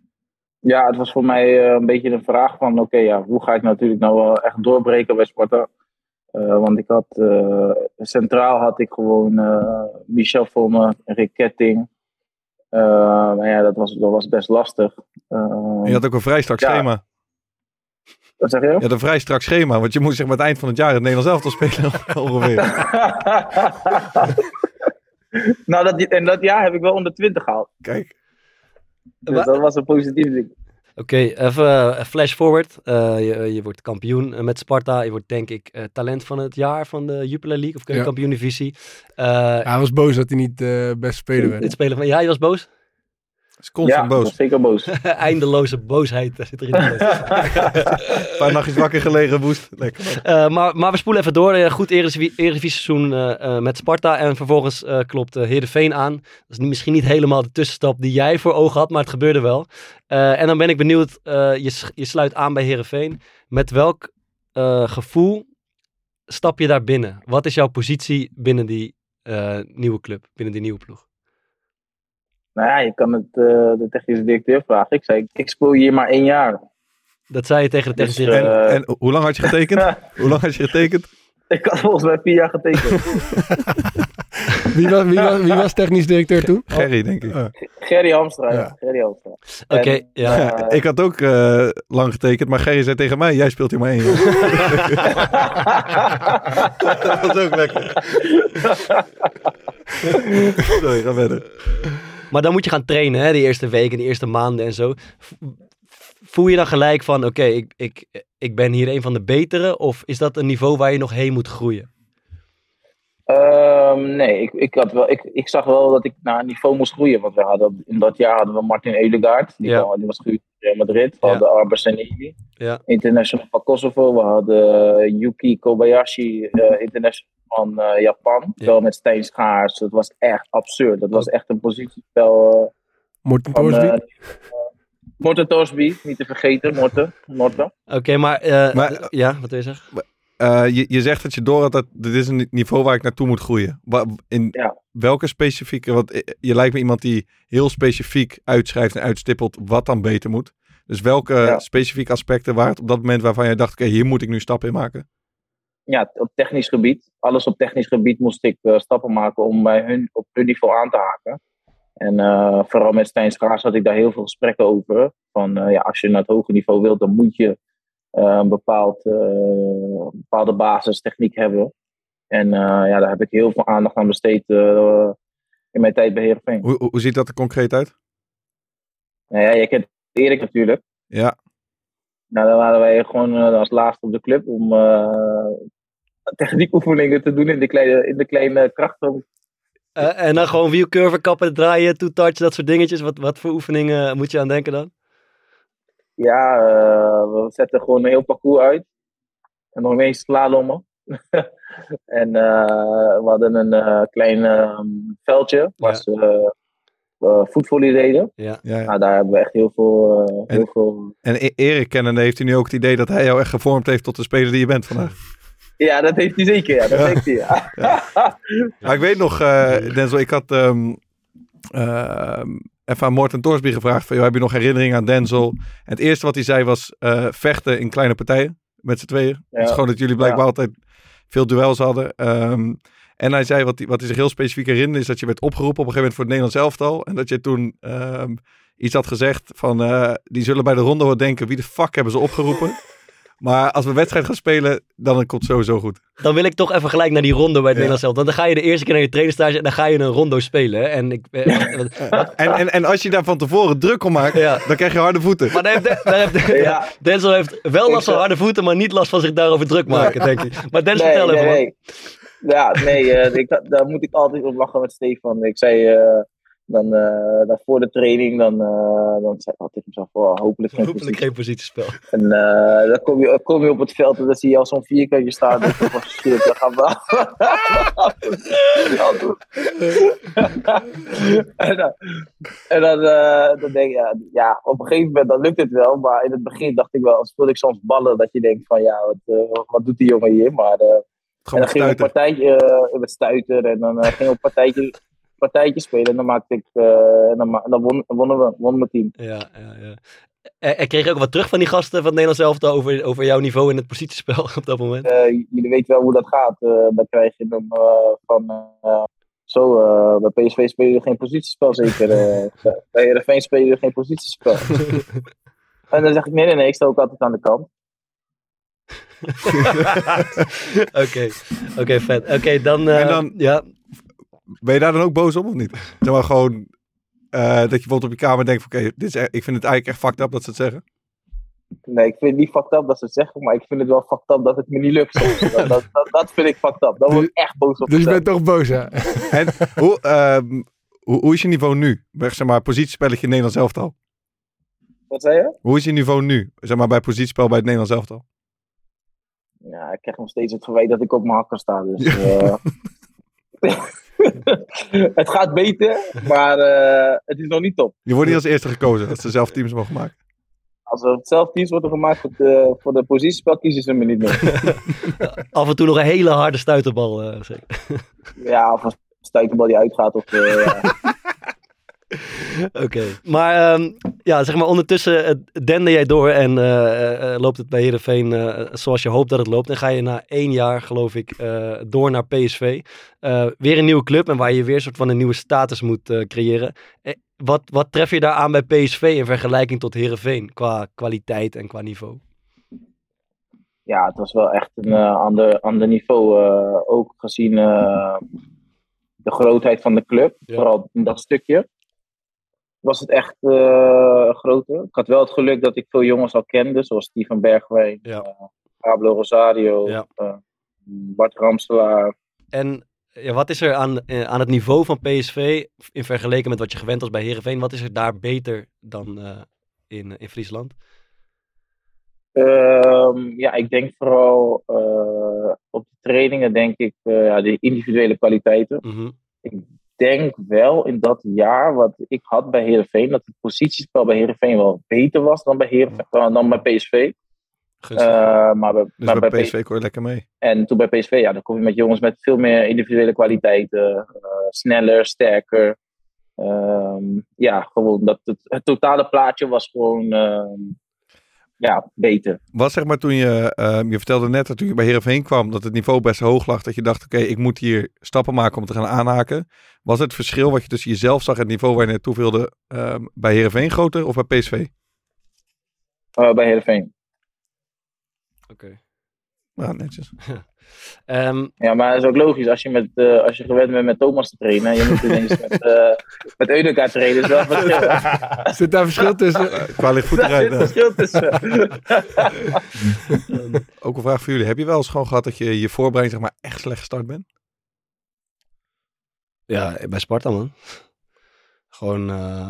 Ja, het was voor mij eh, een beetje een vraag van, oké, ja, hoe ga ik natuurlijk nou wel echt doorbreken bij Sparta? Eh, want ik had, eh, centraal had ik gewoon Michel voor me, Rick Ketting. Maar ja, dat was, dat was best lastig. Je had ook een vrij strak Ja. schema. Wat zeg je? Je had een vrij strak schema, want je moest zeg maar het eind van het jaar het Nederlands elftal spelen ongeveer. nou, dat, en dat jaar heb ik wel onder 20 gehaald. Kijk. Dus dat was een positief ding. Oké, even eh, flash forward. Eh, je, je wordt kampioen eh, met Sparta. Je wordt denk ik eh, talent van het jaar van de Jupiler League of Ja. kampioen divisie. Eh Ja, hij was boos dat hij niet eh best speler werd. het spelen van, ja, je was boos? Is constant ja, boos. zeker boos. Eindeloze boosheid zit erin. Een paar nachtjes wakker gelegen, woest. Lekker. Eh, maar, maar we spoelen even door. Eh, goed Eredivisie seizoen eh, eh, met Sparta. En vervolgens eh, klopt uh, Heerenveen aan. Dat is misschien niet helemaal de tussenstap die jij voor ogen had, maar het gebeurde wel. Eh, en dan ben ik benieuwd, eh, je, je sluit aan bij Heerenveen. Met welk eh, gevoel stap je daar binnen? Wat is jouw positie binnen die eh, nieuwe club, binnen die nieuwe ploeg? Nou ja, je kan het eh, de technische directeur vragen. Ik zei, ik speel hier maar één jaar. Dat zei je tegen de Dus, technische directeur. eh, En, en hoe lang had je getekend? hoe lang had je getekend? Ik had volgens mij vier jaar getekend. Wie, was, wie, was, wie was technisch directeur toen? Gerry, denk ik. Oh. Gerry Hamstra, ja. Gerry Hamstra. Oké, ja. Ja, ik had ook eh, lang getekend, maar Gerry zei tegen mij, jij speelt hier maar één jaar. dat was ook lekker. Sorry, ga verder. Maar dan moet je gaan trainen, hè, die eerste weken, die eerste maanden en zo. Voel je dan gelijk van, oké, ik, ik, ik ben hier een van de betere? Of is dat een niveau waar je nog heen moet groeien? Ehm, nee, ik, ik, had wel, ik, ik zag wel dat ik naar een niveau moest groeien. Want we hadden, in dat jaar hadden we Martin Eudegaard. Die, Ja. kwam- die was gehuurd in Real Madrid. We Ja. hadden Arber Seneli, Ja. international van Kosovo. We hadden eh, Yuki Kobayashi, eh, international van eh, Japan. Ja. Wel met Stijn Schaars. Dat was echt absurd. Dat was echt een positiespel eh, Morten. Torsby? Morten Torsby, niet te vergeten. Morten. Morten. Oké, maar, eh, Maar- ja, wat wil je zeggen? Eh, je, je zegt dat je door had dat dit is een niveau waar ik naartoe moet groeien. In Ja. welke specifieke, want eh, je lijkt me iemand die heel specifiek uitschrijft en uitstippelt wat dan beter moet. Dus welke Ja. specifieke aspecten waren het op dat moment waarvan jij dacht, oké, hier moet ik nu stappen in maken? ja, op technisch gebied. Alles op technisch gebied moest ik eh, stappen maken om bij hun op hun niveau aan te haken. En vooral met Stijn Schaars had ik daar heel veel gesprekken over. Van ja, als je naar het hoge niveau wilt, dan moet je een bepaald, eh, een bepaalde basistechniek hebben. En eh, ja, daar heb ik heel veel aandacht aan besteed eh, in mijn tijd bij Heerenveen. Hoe, hoe, ziet dat er concreet uit? Nou ja, je kent Erik natuurlijk. Ja, Nou, dan waren wij gewoon eh, als laatste op de club om eh techniekoefeningen te doen in de kleine, in de kleine krachten. Eh, en dan gewoon wielcurve, kappen, draaien, two-touch, dat soort dingetjes. Wat, wat voor oefeningen moet je aan denken dan? Ja, eh, we zetten gewoon een heel parcours uit. En nog ineens slalommen. en eh, we hadden een eh, klein eh, veldje waar ze voetvolley deden. Ja. ja, ja. Nou, daar hebben we echt heel veel... En- heel veel... En E- Erik kennende heeft hij nu ook het idee dat hij jou echt gevormd heeft tot de speler die je bent vandaag. Ja, dat heeft hij zeker. Ja, dat Ja. heeft hij. Ja. Maar ik weet nog, eh Denzel, ik had... ehm, ehm, even aan Morten Torsby gevraagd van, joh, heb je nog herinneringen aan Denzel? En het eerste wat hij zei was eh, vechten in kleine partijen met z'n tweeën. Het is gewoon dat jullie blijkbaar Ja. altijd veel duels hadden. Ehm, en hij zei, wat hij, wat hij zich heel specifiek herinnerde, is dat je werd opgeroepen op een gegeven moment voor het Nederlands elftal. En dat je toen ehm, iets had gezegd van, eh, die zullen bij de ronde wel denken, wie de fuck hebben ze opgeroepen? maar als we wedstrijd gaan spelen, dan komt het sowieso goed. Dan wil ik toch even gelijk naar die rondo bij het Nederlands elftal. Want dan ga je de eerste keer naar je trainingstage en dan ga je een rondo spelen. En ik, eh, En, en, en als je daar van tevoren druk om maakt, Ja. dan krijg je harde voeten. maar heeft, daar heeft, Ja. Denzel heeft wel last van harde voeten, maar niet last van zich daarover druk maken, denk ik. Maar Denzel, Nee, vertel nee, even. nee. Ja, nee, eh, ik, daar moet ik altijd op lachen met Stefan. Ik zei eh, dan, dan voor de training, dan, eh, dan zei ik altijd tegen mezelf, oh, hopelijk geen Hopelijk geen positiespel. En eh, dan kom je, kom je op het veld en dan zie je al zo'n vierkantje staan. En dan shit, dan gaan we. Ja, doen. en dan, en dan, dan denk je, ja, ja, op een gegeven moment dan lukt het wel. Maar in het begin dacht ik wel, speelde ik soms ballen dat je denkt van ja, wat, wat doet die jongen hier? Maar en dan ging een partijtje uh, met stuiter en dan ging ik een partijtje, partijtje spelen. En dan maakte ik, eh, en dan, dan won, wonnen we, won mijn team. Ja, ja, ja. En, kreeg je ook wat terug van die gasten van het Nederlands elftal over, over jouw niveau in het positiespel op dat moment? Eh, jullie weten wel hoe dat gaat. Eh, dan krijg je hem eh, van. eh, zo, eh, bij PSV spelen we geen positiespel zeker. eh. bij Heerenveen spelen we geen positiespel. en dan zeg ik: nee, nee, nee, ik sta ook altijd aan de kant. Oké, oké, vet. Oké, dan, eh, En dan- ja, Ben je daar dan ook boos op of niet? Zeg maar gewoon eh, dat je bijvoorbeeld op je kamer denkt van oké, dit is e- ik vind het eigenlijk echt fucked up dat ze het zeggen. Nee, ik vind het niet fucked up dat ze het zeggen, maar ik vind het wel fucked up dat het me niet lukt. dat, dat, dat, dat vind ik fucked up. Daar word ik echt boos op. Dus je bent toch boos? En hoe, ehm, hoe, hoe is je niveau nu? Bij, Zeg maar positiespelletje Nederlands elftal. Wat zei je? Hoe is je niveau nu? Zeg maar bij positiespel bij het Nederlands elftal. Ja, ik krijg nog steeds het verwijt dat ik op mijn hakken sta. Dus, eh, het gaat beter, maar eh, het is nog niet top. Je wordt niet als eerste gekozen dat ze zelf teams mogen maken. Als er zelf teams worden gemaakt voor de, voor de positiespel, kiezen ze me niet meer. af en toe nog een hele harde stuiterbal. eh, zeker. ja, of een stuiterbal die uitgaat. Of, eh, Oké. Maar ehm, ja, zeg maar ondertussen eh, dende jij door en eh, eh, loopt het bij Heerenveen eh, zoals je hoopt dat het loopt. En ga je na één jaar, geloof ik, eh, door naar PSV. Eh, weer een nieuwe club en waar je weer een soort van een nieuwe status moet eh, creëren. Eh, wat, wat tref je daar aan bij PSV in vergelijking tot Heerenveen qua kwaliteit en qua niveau? ja, het was wel echt een eh, ander, ander niveau. eh, ook gezien eh, de grootheid van de club, Ja. vooral in dat stukje. Was het echt eh, groter. Ik had wel het geluk dat ik veel jongens al kende, zoals Steven Bergwijn, Ja. eh, Pablo Rosario, Ja. eh, Bart Ramselaar. En ja, wat is er aan, aan het niveau van PSV in vergelijking met wat je gewend was bij Heerenveen? Wat is er daar beter dan in, in Friesland? Ehm, ja, ik denk vooral op de trainingen, denk ik, ja, de individuele kwaliteiten. Mhm. Ik denk wel in dat jaar wat ik had bij Heerenveen, dat het positiespel bij Heerenveen wel beter was dan bij, Heerenveen, dan- dan bij PSV. Gunstig. Eh, maar bij, Dus maar bij bij PSV kon je lekker mee. En toen bij PSV, ja, dan kom je met jongens met veel meer individuele kwaliteiten. eh, sneller, sterker. Ehm, ja, gewoon dat het, het totale plaatje was gewoon ehm, ja, beter. Wat zeg maar toen je, ehm, je vertelde net dat toen je bij Heerenveen kwam, dat het niveau best hoog lag. Dat je dacht, oké, ik moet hier stappen maken om te gaan aanhaken. Was het verschil wat je tussen jezelf zag en het niveau waar je naartoe wilde ehm, bij Heerenveen groter of bij PSV? Eh, bij Heerenveen. Oké. Nou, netjes. Ehm, Ja, maar dat is ook logisch. Als je, met, eh, als je gewend bent met Thomas te trainen. En je moet ineens met, eh met Eudegaard trainen. is wel een verschil. Zit daar verschil tussen? Qua ligt goed zit eruit. een nou. verschil tussen. ehm, Ook een vraag voor jullie. Heb je wel eens gewoon gehad dat je je voorbereiding zeg maar echt slecht gestart bent? ja, bij Sparta man. Gewoon, eh,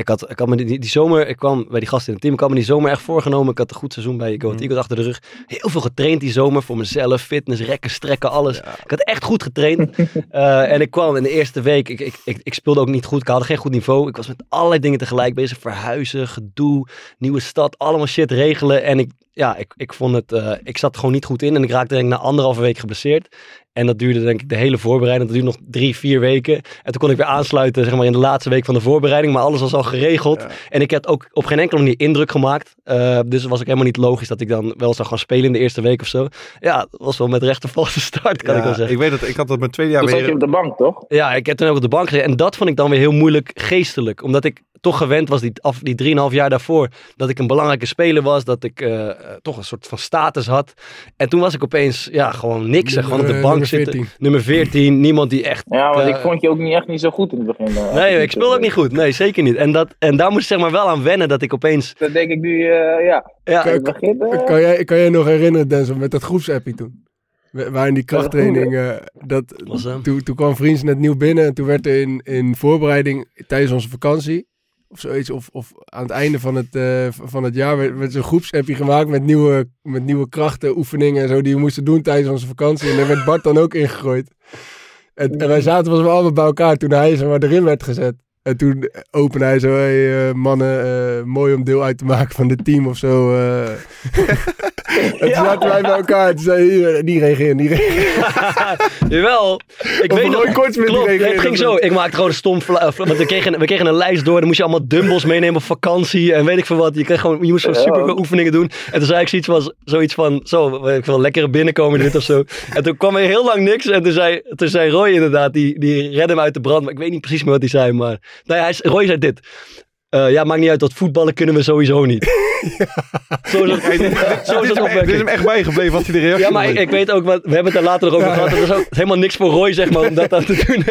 ik had, ik had me die, die zomer, ik kwam bij die gasten in het team, ik had me die zomer echt voorgenomen. Ik had een goed seizoen bij Go Ahead Mhm. Eagles achter de rug. Heel veel getraind die zomer voor mezelf, fitness, rekken, strekken, alles. Ik had echt goed getraind. Eh, en ik kwam in de eerste week, ik, ik, ik, ik speelde ook niet goed, ik had geen goed niveau. Ik was met allerlei dingen tegelijk bezig, verhuizen, gedoe, nieuwe stad, allemaal shit regelen. En ik, ja, ik, ik vond het, eh, ik zat gewoon niet goed in. En ik raakte denk ik na anderhalve week geblesseerd. En dat duurde denk ik de hele voorbereiding. Dat duurde nog drie, vier weken. En toen kon ik weer aansluiten zeg maar in de laatste week van de voorbereiding. Maar alles was al geregeld. Ja. En ik had ook op geen enkele manier indruk gemaakt. Eh, dus het was ook helemaal niet logisch dat ik dan wel zou gaan spelen in de eerste week of zo. Ja, was wel met rechte valse start kan Ja, ik wel zeggen. Ik weet dat ik had dat mijn tweede jaar Toen bij zat je op de bank, toch? Ja, ik heb toen ook op de bank gezeten. En dat vond ik dan weer heel moeilijk geestelijk. Omdat ik toch gewend was die, af, die 3,5 jaar daarvoor. Dat ik een belangrijke speler was. Dat ik eh, eh, toch een soort van status had. En toen was ik opeens ja, gewoon niks. Gewoon op de Nummer, bank nummer zitten. Nummer 14. Niemand die echt... Ja, want eh, ik vond je ook niet, echt niet zo goed in het begin. eh, Nee, ik speelde ook niet goed. Nee, zeker niet. En, dat, en daar moest ik zeg maar wel aan wennen. Dat ik opeens... Dat denk ik nu, eh, ja. Ja, begin, eh, Kan jij, kan jij nog herinneren, Denzel, met dat groepsappie toen? Wa- Waar in die krachttraining, eh, dat, was hem. toen, toen kwam Vriends net nieuw binnen en toen werd er in, in voorbereiding tijdens onze vakantie, of zoiets, of, of aan het einde van het, eh, van het jaar, werd, werd zo'n groepsappie gemaakt met nieuwe, met nieuwe krachten, oefeningen en zo die we moesten doen tijdens onze vakantie. En daar werd Bart dan ook ingegooid. En, en wij zaten was allemaal bij elkaar toen hij zeg maar erin werd gezet. En toen opende hij zo, hey, eh, mannen, eh, mooi om deel uit te maken van dit team of zo. eh. en toen zaten wij bij elkaar en toen zei hij, hier, die reageren, die reageren. Jawel. Ik Of weet nog... Die Klopt, ja, reageerde het ging zo. Ik maakte gewoon een stom... Want we kregen, we kregen een lijst door. Dan moest je allemaal dumbbells meenemen op vakantie. En weet ik veel wat. Je, kreeg gewoon, je moest gewoon Ja. super veel oefeningen doen. En toen zei ik zoiets van... Zoiets van zo, ik veel, lekkere binnenkomen dit of zo. En toen kwam er heel lang niks. En toen zei, toen zei Roy inderdaad, die, die redde hem uit de brand. Maar ik weet niet precies meer wat hij zei. Maar nou ja, Roy zei dit. Eh, ja, maakt niet uit, dat voetballen kunnen we sowieso niet. zo is het, is Dit is, hem, is echt bijgebleven wat hij de reactie Ja, maar ik, ik weet ook, wat, we hebben het er later nog over gehad. Dat is ook helemaal niks voor Roy, zeg maar, om dat aan te doen.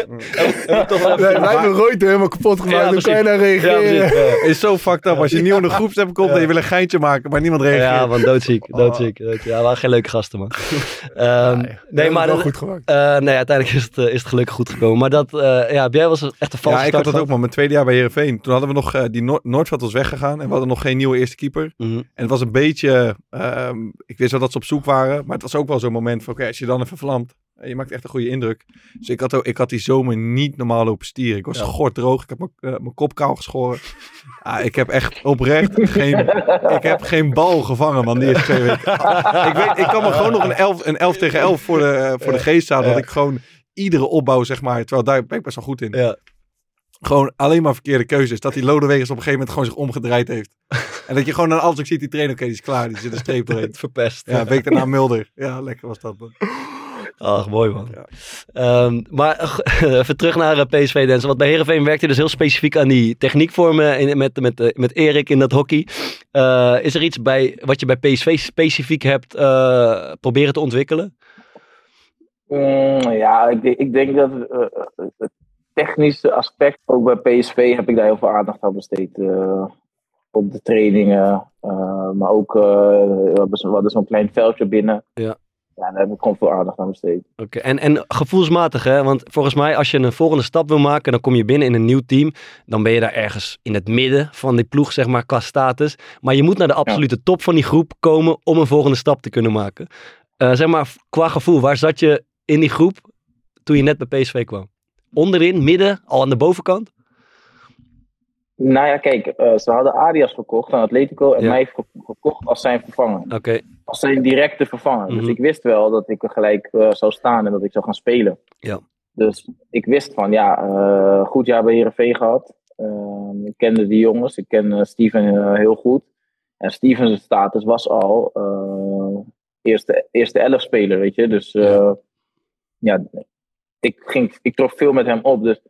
Toch wel wij hebben Roy toen helemaal kapot gemaakt. Ja, Hoe kan je nou. Ja, reageren? is zo fucked up. Als je nieuw in een groepsapp komt en je wil een geintje maken, maar niemand reageert. Ja, man, doodziek. doodziek, doodziek. Ja, we waren geen leuke gasten, man. Ehm, nee, maar wel dat- goed gemaakt. eh, nee, uiteindelijk is het, eh, is het gelukkig goed gekomen. Maar dat, eh, ja, jij was echt een valse Ja, ik had dat ook, man. Mijn tweede jaar bij Heerenveen. Toen hadden we nog, eh, die Noord Noordveld was weggegaan. En we hadden nog geen nieuwe eerste keeper. Mhm. En het was een beetje, ehm, ik wist wel dat ze op zoek waren. Maar het was ook wel zo'n moment van, oké, als je dan even vlamt. eh, Je maakt echt een goede indruk. Dus ik had, ook, ik had die zomer niet normaal lopen stieren. Ik was Ja. gorddroog. Ik heb mijn, eh, mijn kop kaal geschoren. Ah, ik heb echt oprecht geen, ik heb geen bal gevangen, man, die eerste twee weken. ik, weet, ik kan me gewoon nog een 11, een 11 tegen 11 voor de, eh, voor de geest staan. Dat ik gewoon iedere opbouw, zeg maar, terwijl daar ben ik best wel goed in. Ja. Gewoon alleen maar verkeerde keuzes. Dat die Lodewegers op een gegeven moment gewoon zich omgedraaid heeft. en dat je gewoon aan alles ook ziet, die trainer, oké, die is klaar. Die zit een streep doorheen. Verpest. Ja, week daarna Mulder. Ja, lekker was dat. Man. Ach, mooi man. Ja. Ehm, maar even terug naar eh, PSV Denzel. Want bij Heerenveen werkte je dus heel specifiek aan die techniekvormen in, met, met, eh, met Erik in dat hockey. Eh, is er iets bij wat je bij PSV specifiek hebt eh, proberen te ontwikkelen? Mm, ja, ik, denk- ik denk dat het technische aspect, ook bij PSV heb ik daar heel veel aandacht aan besteed. eh, op de trainingen, eh, maar ook, eh, we hadden zo'n klein veldje binnen. Ja. Ja, daar heb ik gewoon veel aandacht aan besteed. Oké, En, en gevoelsmatig, hè? Want volgens mij, als je een volgende stap wil maken, dan kom je binnen in een nieuw team. Dan ben je daar ergens in het midden van die ploeg, zeg maar, qua status. Maar je moet naar de absolute top van die groep komen om een volgende stap te kunnen maken. Zeg maar, qua gevoel, waar zat je in die groep toen je net bij PSV kwam? Onderin, midden, al aan de bovenkant? Nou ja, kijk, eh, ze hadden Arias verkocht aan Atletico en Ja. mij ver- verkocht als zijn vervanger. Oké, Als zijn directe vervanger. Mhm. Dus ik wist wel dat ik er gelijk eh, zou staan en dat ik zou gaan spelen. Ja. Dus ik wist van, ja, eh, goed jaar bij Heerenveen gehad. Ehm, ik kende die jongens, ik ken Steven heel goed. En Steven's status was al eerste, eerste elf speler, weet je. Dus ja, ik, ging, ik trok veel met hem op. Dus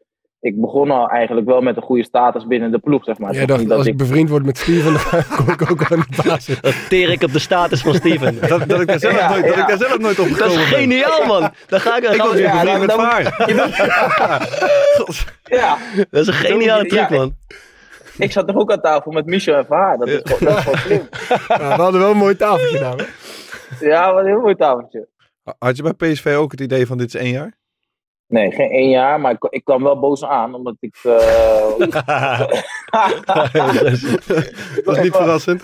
ik begon al eigenlijk wel met een goede status binnen de ploeg, zeg maar. Jij dacht, niet als dat ik bevriend word met Steven, dan kom ik ook aan de basis. dat teer ik op de status van Steven. Dat, dat, ik daar zelf Ja, nooit, dat ik daar zelf nooit op Dat is gekomen ben. geniaal, man. Dan ga ik, dan Ik was weer Ja, bevriend met Vaar. Ja, Dat is een geniale truc, man. ik zat toch ook aan tafel met Michel en Verhaar. Dat is, gewoon- dat is gewoon slim. Ja, we hadden wel een mooi tafeltje hoor. Ja, wat een heel mooi tafeltje. Had je bij PSV ook het idee van dit is één jaar? Nee, geen één jaar, maar ik, ik kwam wel boos aan, omdat ik... eh, Dat was niet verrassend.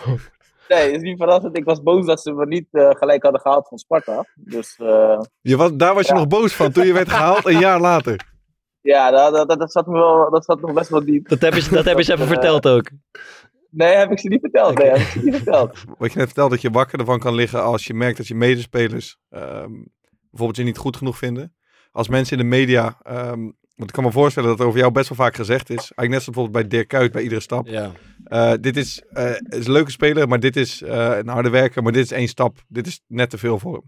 nee, is niet verrassend. Ik was boos dat ze me niet eh, gelijk hadden gehaald van Sparta. Dus eh, Je was, daar was je Ja. nog boos van toen je werd gehaald een jaar later. ja, dat, dat, dat, zat me wel, dat zat nog best wel diep. Dat heb je, dat heb je ze even verteld ook. Nee, heb ik ze niet verteld. Nee, heb ik ze niet verteld. Wat je net vertelde, dat je wakker ervan kan liggen als je merkt dat je medespelers ehm, bijvoorbeeld je niet goed genoeg vinden. Als mensen in de media, ehm, want ik kan me voorstellen dat er over jou best wel vaak gezegd is, eigenlijk net zoals bijvoorbeeld bij Dirk Kuyt bij iedere stap. Ja. Eh, dit is, eh, is een leuke speler, maar dit is eh, een harde werker, maar dit is één stap. Dit is net te veel voor hem.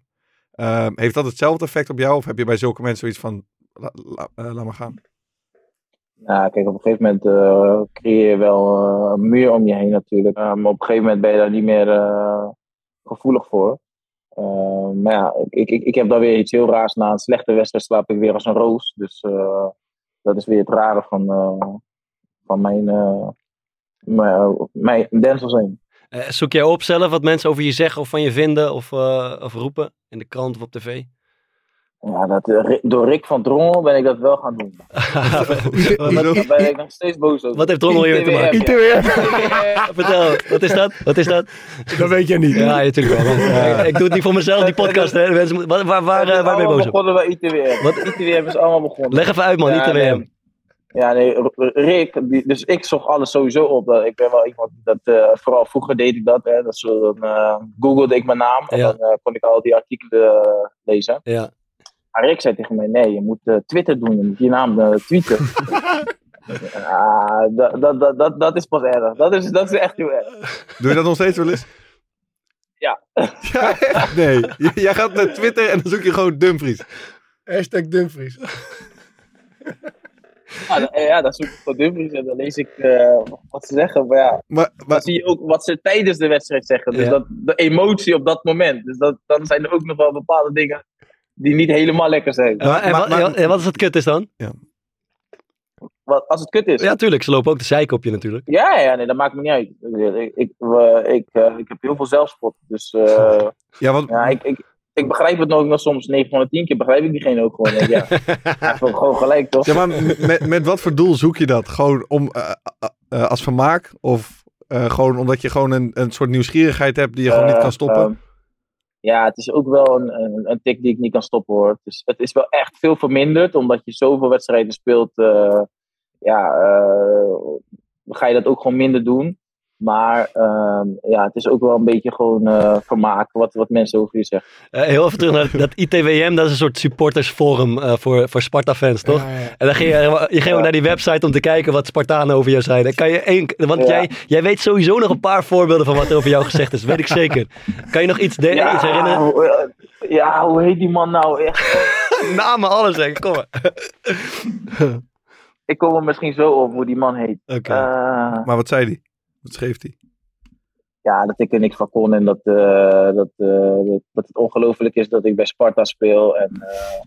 Ehm, heeft dat hetzelfde effect op jou of heb je bij zulke mensen zoiets van, la- la- eh, laat maar gaan? Nou, kijk, op een gegeven moment eh, creëer je wel een muur om je heen natuurlijk. Maar op een gegeven moment ben je daar niet meer eh, gevoelig voor. Eh, maar ja, ik, ik, ik heb dan weer iets heel raars. Na een slechte wedstrijd slaap ik weer als een roos. Dus eh, dat is weer het rare van, eh, van mijn, mijn, mijn zoek jij op zelf wat mensen over je zeggen of van je vinden of, of roepen in de krant of op tv? Ja, dat, eh, door Rick van Drongel ben ik dat wel gaan doen. wat, Daar ben ik nog steeds boos over. wat heeft Drommel hier te maken? ITWM, Vertel, wat is dat? Wat is dat? dat weet jij niet. Ja, natuurlijk wel. Ik, ik doe het niet voor mezelf, die podcast. Hè. Mensen, waar, waar, eh, waar ben je allemaal boos op? begonnen bij ITWM. Wat? ITWM is allemaal begonnen. Leg even uit man, Ja, ITWM. nee. Ja, nee, Rick, die, dus ik zocht alles sowieso op. Dat- Ik ben wel iemand dat, eh, vooral vroeger deed ik dat. Hè, dat zo, dan eh, googelde ik mijn naam en Ja. dan eh, kon ik al die artikelen eh, lezen. Ja. Maar Rick zei tegen mij, nee, je moet eh, Twitter doen, je moet je naam eh, tweeten. Ah, dat, dat, dat, dat, is pas erg. Dat is, dat is echt heel erg. Doe je dat nog steeds wel eens? Ja. ja? Nee. Jij gaat naar Twitter en dan zoek je gewoon Dumfries. Hashtag Dumfries. Ja, dan, eh, ja, dan zoek ik voor Dumfries en dan lees ik eh, wat ze zeggen. Maar ja, Maar, dan zie je ook wat ze tijdens de wedstrijd zeggen. Dus Ja. dat, de emotie op dat moment. Dus dat, dan zijn er ook nog wel bepaalde dingen die niet helemaal lekker zijn. En, maar- wat- maar- en wat is het kut is dan? Wat, als het kut is. Ja, tuurlijk. Ze lopen ook de zeik op je natuurlijk. Ja, ja, nee, dat maakt me niet uit. Ik, ik, ik, eh, ik heb heel veel zelfspot. Dus eh, ja, wat, ja, ik, ik, ik begrijp het nog, nog soms 9 van de 10 keer begrijp ik diegene ook gewoon. Ja, ook gewoon gelijk, toch? Ja, maar met, met wat voor doel zoek je dat? Gewoon om, eh, eh, eh, als vermaak? Of eh, gewoon omdat je gewoon een, een soort nieuwsgierigheid hebt die je gewoon niet Eh, kan stoppen? Ja, het is ook wel een, een, een tik die ik niet kan stoppen hoor. Dus het is wel echt veel verminderd, omdat je zoveel wedstrijden speelt. eh, ja, eh, ga je dat ook gewoon minder doen. Maar ehm, ja, het is ook wel een beetje gewoon eh vermaak wat, wat mensen over je zeggen. Eh, heel even terug naar dat ITWM. Dat is een soort supportersforum eh, voor, voor Sparta-fans, toch? Ja, ja. En dan ging je, je ging ook Ja. naar die website om te kijken wat Spartanen over jou zeiden. Kan je één, want Ja. jij, jij weet sowieso nog een paar voorbeelden van wat er over jou gezegd is. Weet ik zeker. Kan je nog iets, de- iets herinneren? ja, hoe heet die man nou? Echt, Namen, alles zeggen. Kom maar. ik kom er misschien zo op hoe die man heet. Oké. Eh, Maar wat zei hij? Wat schreef hij? ja, dat ik er niks van kon en dat, eh, dat, eh, dat, dat het ongelooflijk is dat ik bij Sparta speel. En eh,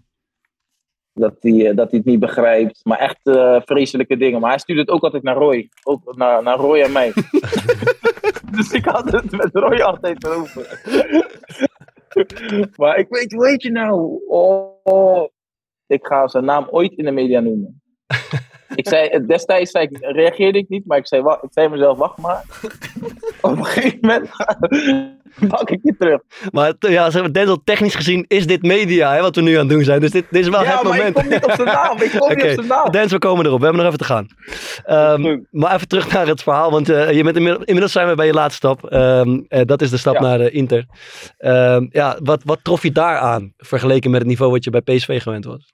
dat hij dat hij het niet begrijpt. Maar echt eh, vreselijke dingen. Maar hij stuurde het ook altijd naar Roy. Ook naar, naar Roy en mij. dus ik had het met Roy altijd erover. maar ik weet, hoe heet je nou? Oh, ik ga zijn naam ooit in de media noemen. Ik zei, destijds zei ik, reageerde ik niet, maar ik zei, wacht, ik zei mezelf, wacht maar. Op een gegeven moment pak ik je terug. Maar ja, zeg maar, Denzel, technisch gezien is dit media, hè, wat we nu aan het doen zijn. Dus dit, dit is wel ja, het maar moment. ik kom niet op zijn naam. Ik kom niet Oké, op zijn naam. Denzel, we komen erop. We hebben nog even te gaan. Ehm, maar even terug naar het verhaal, want eh, je bent inmiddels, inmiddels zijn we bij je laatste stap. Ehm, eh, dat is de stap Ja. naar de Inter. Ehm, ja, wat, wat trof je daar aan, vergeleken met het niveau wat je bij PSV gewend was?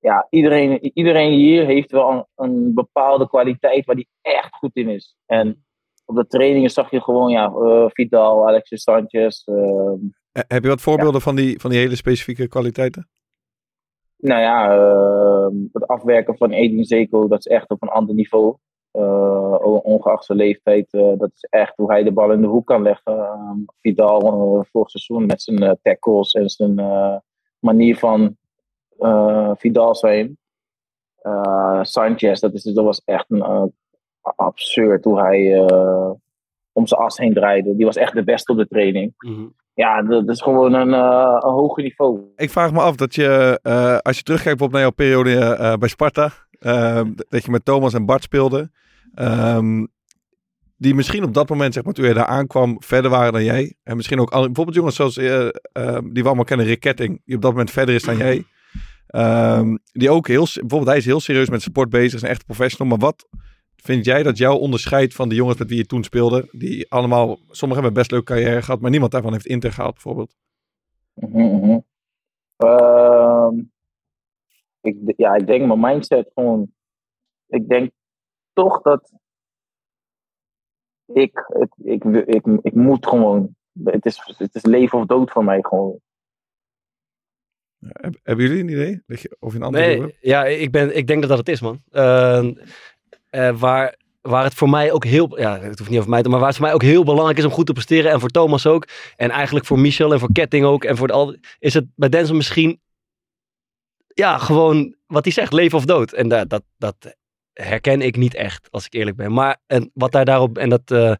Ja, iedereen, iedereen hier heeft wel een, een bepaalde kwaliteit waar die echt goed in is. En op de trainingen zag je gewoon, ja, eh, Vidal, Alexis Sanchez. ehm, Eh, Heb je wat voorbeelden van, die, van die hele specifieke kwaliteiten? nou ja, ehm, het afwerken van Edin Zeko, dat is echt op een ander niveau. Eh, ongeacht zijn leeftijd, dat is echt hoe hij de bal in de hoek kan leggen. Ehm, Vidal vorig seizoen met zijn tackles en zijn manier van Vidal zijn. Eh, Sanchez, dat, is, dat was echt een, eh, absurd hoe hij eh, om zijn as heen draaide. Die was echt de beste op de training. Ja, dat is gewoon een, eh, een hoger niveau. Ik vraag me af dat je, eh, als je terugkijkt bijvoorbeeld naar jouw periode eh, bij Sparta, eh, dat je met Thomas en Bart speelde, ehm, die misschien op dat moment, zeg maar, toen je daar aankwam, verder waren dan jij. En misschien ook bijvoorbeeld jongens zoals, eh, eh, die we allemaal kennen, Rick Ketting, die op dat moment verder is dan jij. Ehm, die ook heel, bijvoorbeeld hij is heel serieus met sport bezig, is een echte professional. Maar wat vind jij dat jou onderscheidt van de jongens met wie je toen speelde? Die allemaal, sommigen hebben best leuke carrière gehad, maar niemand daarvan heeft Inter gehaald bijvoorbeeld. Mhm, mhm. Ehm, ik, ja, ik denk mijn mindset gewoon. Ik denk toch dat ik, het, ik, ik, ik, moet gewoon. Het is, het is leven of dood voor mij gewoon. Heb- Hebben jullie een idee? Of een antwoord Nee, ja, ik, ben, ik denk dat dat het is, man. Ehm, eh, waar, waar het voor mij ook heel... Ja, het hoeft niet over mij te... Maar waar het voor mij ook heel belangrijk is om goed te presteren. En voor Thomas ook. En eigenlijk voor Michel en voor Ketting ook. En voor de al... Is het bij Denzel misschien... Ja, gewoon wat hij zegt. Leven of dood. En dat, dat, dat herken ik niet echt, als ik eerlijk ben. Maar en wat daar daarop... En dat... eh,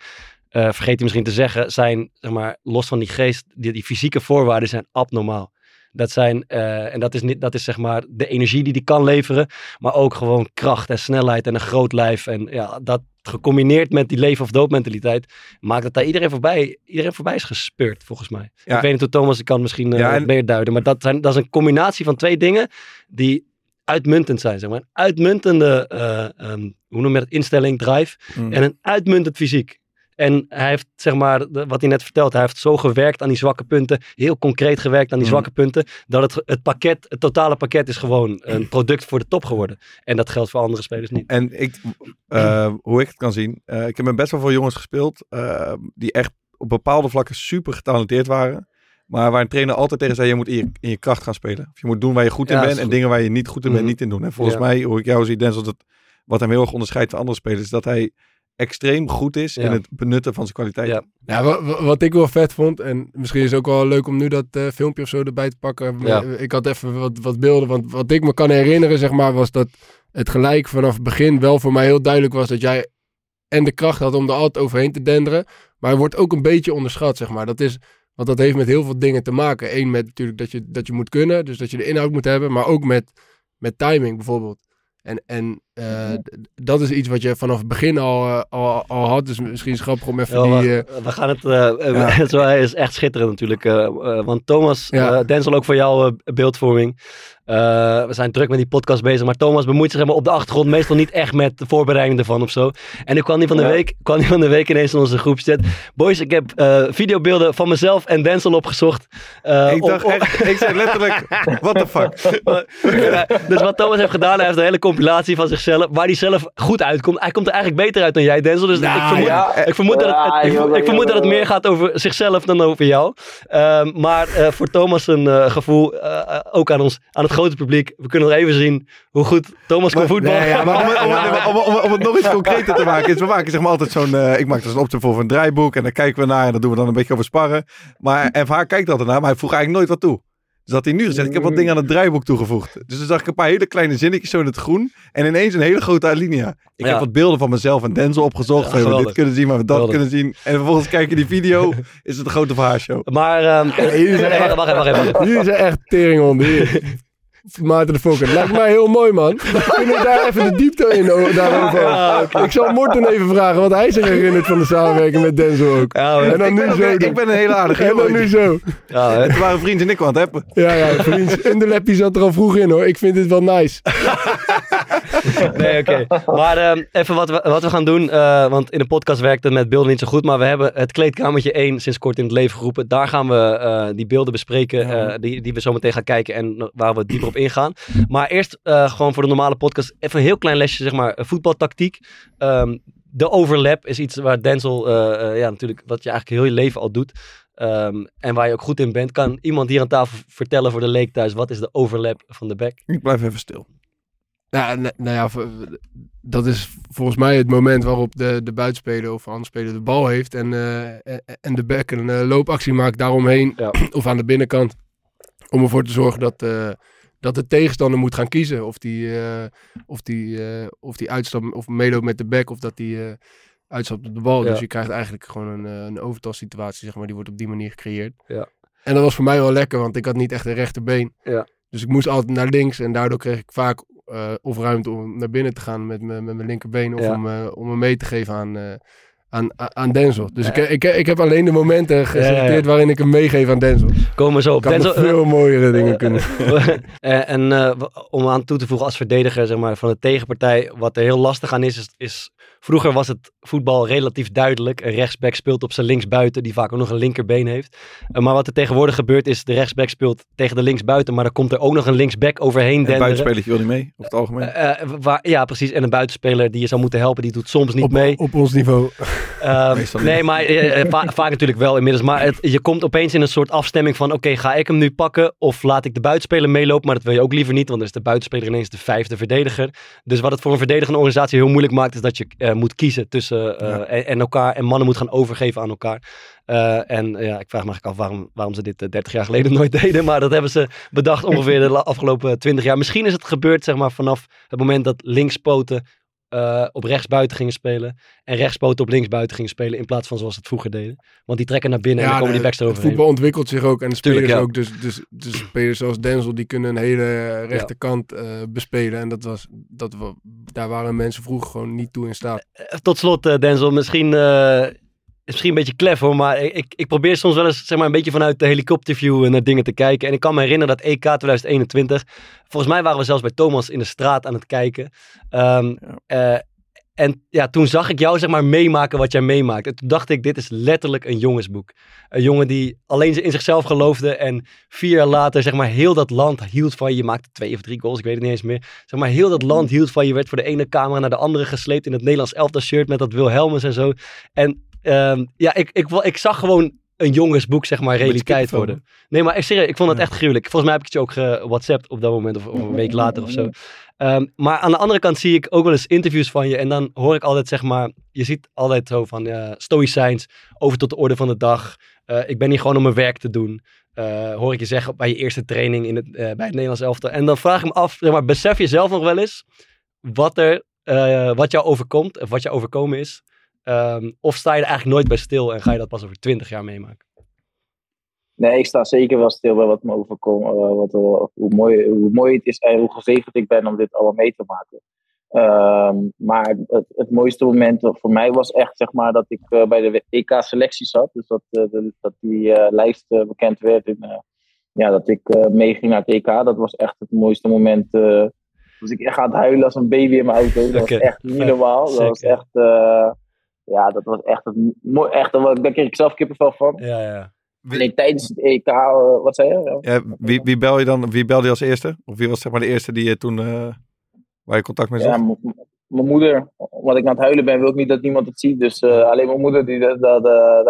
vergeet hij misschien te zeggen, zijn, zeg maar, los van die geest, die, die fysieke voorwaarden zijn abnormaal. Dat zijn, eh, en dat is, niet, dat is zeg maar de energie die die kan leveren, maar ook gewoon kracht en snelheid en een groot lijf. En ja, dat gecombineerd met die leven of dood mentaliteit, maakt dat daar iedereen voorbij, iedereen voorbij is gespeurd, volgens mij. Ja. Ik weet niet hoe Thomas, ik kan misschien eh Ja, en- meer duiden, maar dat, zijn, dat is een combinatie van twee dingen die uitmuntend zijn, zeg maar. Een uitmuntende, eh, ehm, hoe noem je dat, instelling, drive Mm. en een uitmuntend fysiek. En hij heeft, zeg maar, wat hij net vertelt, hij heeft zo gewerkt aan die zwakke punten, heel concreet gewerkt aan die Mm. zwakke punten, dat het, het pakket, het totale pakket is gewoon een product voor de top geworden. En dat geldt voor andere spelers niet. En ik, eh, hoe ik het kan zien, eh, ik heb met best wel veel jongens gespeeld eh, die echt op bepaalde vlakken super getalenteerd waren. Maar waar een trainer altijd tegen zei, je moet in je, in je kracht gaan spelen. Of je moet doen waar je goed in Ja, bent en dingen waar je niet goed in bent, Mhm. niet in doen. En volgens Ja. mij, hoe ik jou zie, Denzel, dat wat hem heel erg onderscheidt van andere spelers, is dat hij extreem goed is Ja. in het benutten van zijn kwaliteit. Ja. Ja, wa- wa- wat, ik wel vet vond, en misschien is het ook wel leuk om nu dat eh, filmpje of zo erbij te pakken. Ja. Ik had even wat, wat beelden, want wat ik me kan herinneren, zeg maar, was dat het gelijk vanaf het begin wel voor mij heel duidelijk was dat jij en de kracht had om er altijd overheen te denderen. Maar hij wordt ook een beetje onderschat, zeg maar. Dat is, want dat heeft met heel veel dingen te maken. Eén met natuurlijk dat je, dat je moet kunnen, dus dat je de inhoud moet hebben, maar ook met, met timing bijvoorbeeld. En, en eh, dat is iets wat je vanaf het begin al, eh, al, al had. Dus misschien is het grappig om even Ja, die... we, eh, we gaan het, eh, zo, hij is echt schitterend natuurlijk. eh, eh, want Thomas, Ja. eh, Denzel ook voor jouw beeldvorming. Eh, we zijn druk met die podcast bezig, maar Thomas bemoeit zich helemaal op de achtergrond meestal niet echt met de voorbereiding ervan of zo. En ik kwam die van de Ja. week, kwam die van de week ineens in onze groepchat. Boys, ik heb eh, videobeelden van mezelf en Denzel opgezocht. Eh, Ik dacht om- echt, ik zei letterlijk, what the fuck. Ja, dus wat Thomas heeft gedaan, hij heeft een hele compilatie van zichzelf, waar hij zelf goed uitkomt. Hij komt er eigenlijk beter uit dan jij, Denzel. Dus ik vermoed, ja. ik vermoed, dat, het, ik, ik vermoed dat het meer gaat over zichzelf dan over jou. Ehm, maar eh, voor Thomas een eh, gevoel, ook aan ons, aan het grote publiek. We kunnen nog even zien hoe goed Thomas kan voetballen. Nee, ja, maar om, om, om, om, om het nog iets concreter te maken. Is, we maken zeg maar altijd zo'n... eh, ik maak dus een opzet voor een draaiboek. En dan kijken we naar. En dan doen we dan een beetje over sparren. Maar, en vaak kijkt altijd naar. Maar hij vroeg eigenlijk nooit wat toe. Dus had hij nu gezegd, ik heb wat dingen aan het draaiboek toegevoegd. Dus dan zag ik een paar hele kleine zinnetjes zo in het groen. En ineens een hele grote alinea. Ik Ja. heb wat beelden van mezelf en Denzel opgezocht. Ja, we hebben dit kunnen zien, maar we dat Geweldig. kunnen zien. En vervolgens kijk je die video. Is het een grote verhaarshow. Maar, ehm, nee, wacht even, wacht even, wacht even. Jullie zijn echt teringhonden hier. Maarten de Fokker. Lijkt mij heel mooi, man. Kunnen we daar even de diepte in daarover? Ja, Ik zal Morten even vragen wat hij zich herinnert van de samenwerking met Denzel ook. Ja. En dan Ik nu ben, ook- zo. ik ben een hele aardige En dan nu zo. Ja. Het waren vrienden en ik het hebben. Ja, ja, vriend. In de lappie zat er al vroeg in, hoor. Ik vind dit wel nice. Nee, oké. Maar ehm, even wat we, wat we gaan doen. eh, want in de podcast werkt het met beelden niet zo goed. Maar we hebben het kleedkamertje 1 sinds kort in het leven geroepen. Daar gaan we eh, die beelden bespreken. eh, die, die we zo meteen gaan kijken. En waar we dieper op ingaan. Maar eerst eh, gewoon voor de normale podcast. Even een heel klein lesje, zeg maar. eh, voetbaltactiek. Ehm, de overlap is iets waar Denzel, eh, ja, natuurlijk, wat je eigenlijk heel je leven al doet. Ehm, en waar je ook goed in bent. Kan iemand hier aan tafel vertellen voor de leek thuis. Wat is de overlap van de back? Ik blijf even stil. Ja, nou, nou ja, dat is volgens mij het moment waarop de, de buitenspeler of andere speler de bal heeft en, en- de back een loopactie maakt daaromheen Ja. of aan de binnenkant. Om ervoor te zorgen dat, dat de tegenstander moet gaan kiezen of die, eh, of die, eh, of die uitstapt of meeloopt met de back of dat die eh, uitstapt op de bal. Ja. Dus je krijgt eigenlijk gewoon een, een overtalsituatie, zeg maar, die wordt op die manier gecreëerd. Ja. En dat was voor mij wel lekker, want ik had niet echt een rechterbeen. Ja. Dus ik moest altijd naar links en daardoor kreeg ik vaak of ruimte om naar binnen te gaan met, mijn met mijn linkerbeen. Of om, om me mee te geven aan, aan, Denzel. Dus ik, ik, ik heb alleen de momenten geselecteerd Ja, ja. waarin ik hem meegeef aan Denzel. Komen zo op. Nog Denzel- veel mooiere dingen kunnen. Eh, en eh, w- om aan toe te voegen als verdediger zeg maar, van de tegenpartij, wat er heel lastig aan is, is, is vroeger was het voetbal relatief duidelijk. Een rechtsback speelt op zijn linksbuiten, die vaak ook nog een linkerbeen heeft. Eh, maar wat er tegenwoordig gebeurt is, de rechtsback speelt tegen de linksbuiten, maar dan komt er ook nog een linksback overheen En het denderen. buitenspelertje wil niet mee, over het algemeen. Eh, eh, waar, ja, precies. En een buitenspeler die je zou moeten helpen, die doet soms niet Op, mee. op ons niveau. Ehm, nee, maar eh, eh, va- vaak natuurlijk wel inmiddels. Maar het, je komt opeens in een soort afstemming van... oké, ga ik hem nu pakken of laat ik de buitenspeler meelopen? Maar dat wil je ook liever niet, want dan is de buitenspeler ineens de vijfde verdediger. Dus wat het voor een verdedigende organisatie heel moeilijk maakt... is dat je eh, moet kiezen tussen Ja. en, en elkaar en mannen moet gaan overgeven aan elkaar. En ja, ik vraag me eigenlijk af waarom, waarom ze dit eh, 30 jaar geleden nooit deden. Maar dat hebben ze bedacht ongeveer de afgelopen 20 jaar. Misschien is het gebeurd zeg maar, vanaf het moment dat linkspoten eh, op rechtsbuiten gingen spelen. En rechtspoten op linksbuiten gingen spelen in plaats van zoals ze het vroeger deden. Want die trekken naar binnen en dan komen die backs eroverheen. voetbal ontwikkelt zich ook en de spelers Tuurlijk, ja. ook. Dus, dus, dus spelers zoals Denzel, die kunnen een hele rechterkant eh bespelen. En dat was, dat, wa- daar waren mensen vroeger gewoon niet toe in staat. Eh, Tot slot, Denzel, misschien, is misschien een beetje klef hoor, maar ik, ik probeer soms wel eens zeg maar, een beetje vanuit de helikopterview eh, naar dingen te kijken. En ik kan me herinneren dat EK 2021, volgens mij waren we zelfs bij Thomas in de straat aan het kijken. Ehm, eh, en ja, toen zag ik jou zeg maar meemaken wat jij meemaakt. En toen dacht ik, dit is letterlijk een jongensboek. Een jongen die alleen in zichzelf geloofde en vier jaar later zeg maar heel dat land hield van je. Je maakte twee of drie goals, ik weet het niet eens meer. Zeg maar heel dat land hield van je. Werd voor de ene camera naar de andere gesleept in het Nederlands elftal shirt met dat Wilhelmus en zo. En ehm, ja, ik, ik, ik, ik zag gewoon een jongensboek zeg maar realiteit worden. Nee, maar serieus, ik vond het echt gruwelijk. Volgens mij heb ik het je ook gewhatsappt op dat moment of, of een week later of zo. Ehm, maar aan de andere kant zie ik ook wel eens interviews van je. En dan hoor ik altijd, zeg maar, je ziet altijd zo van eh stoïcijns, over tot de orde van de dag. Eh, ik ben hier gewoon om mijn werk te doen. Eh, hoor ik je zeggen bij je eerste training in het, eh, bij het Nederlands elftal. En dan vraag ik me af, zeg maar, besef je zelf nog wel eens wat, er, wat jou overkomt of wat jou overkomen is? Ehm, of sta je er eigenlijk nooit bij stil en ga je dat pas over twintig jaar meemaken? Nee, ik sta zeker wel stil bij wat me overkomt. eh, wat, hoe, mooi, hoe mooi het is en hoe gezegend ik ben om dit allemaal mee te maken. Ehm, maar het, het mooiste moment voor mij was echt zeg maar, dat ik eh, bij de EK-selectie zat. Dus dat, eh, de- dat die lijst bekend werd. En, ja, dat ik meeging naar het EK. Dat was echt het mooiste moment. was ik echt aan het huilen als een baby in mijn auto. Dat was echt niet normaal. Dat was echt... ja, dat was echt mooi. Echt, daar kreeg ik zelf kippenvel van. Ja, ja. Nee, tijdens het EK, eh, wat zei je? Ja, wie, wie bel je dan? Wie belde je als eerste? Of wie was zeg maar de eerste die je toen eh, waar je contact mee Ja, m- m- mijn moeder. Want ik aan het huilen ben, wil ik niet dat niemand het ziet. Dus eh, alleen mijn moeder, die, dat, dat,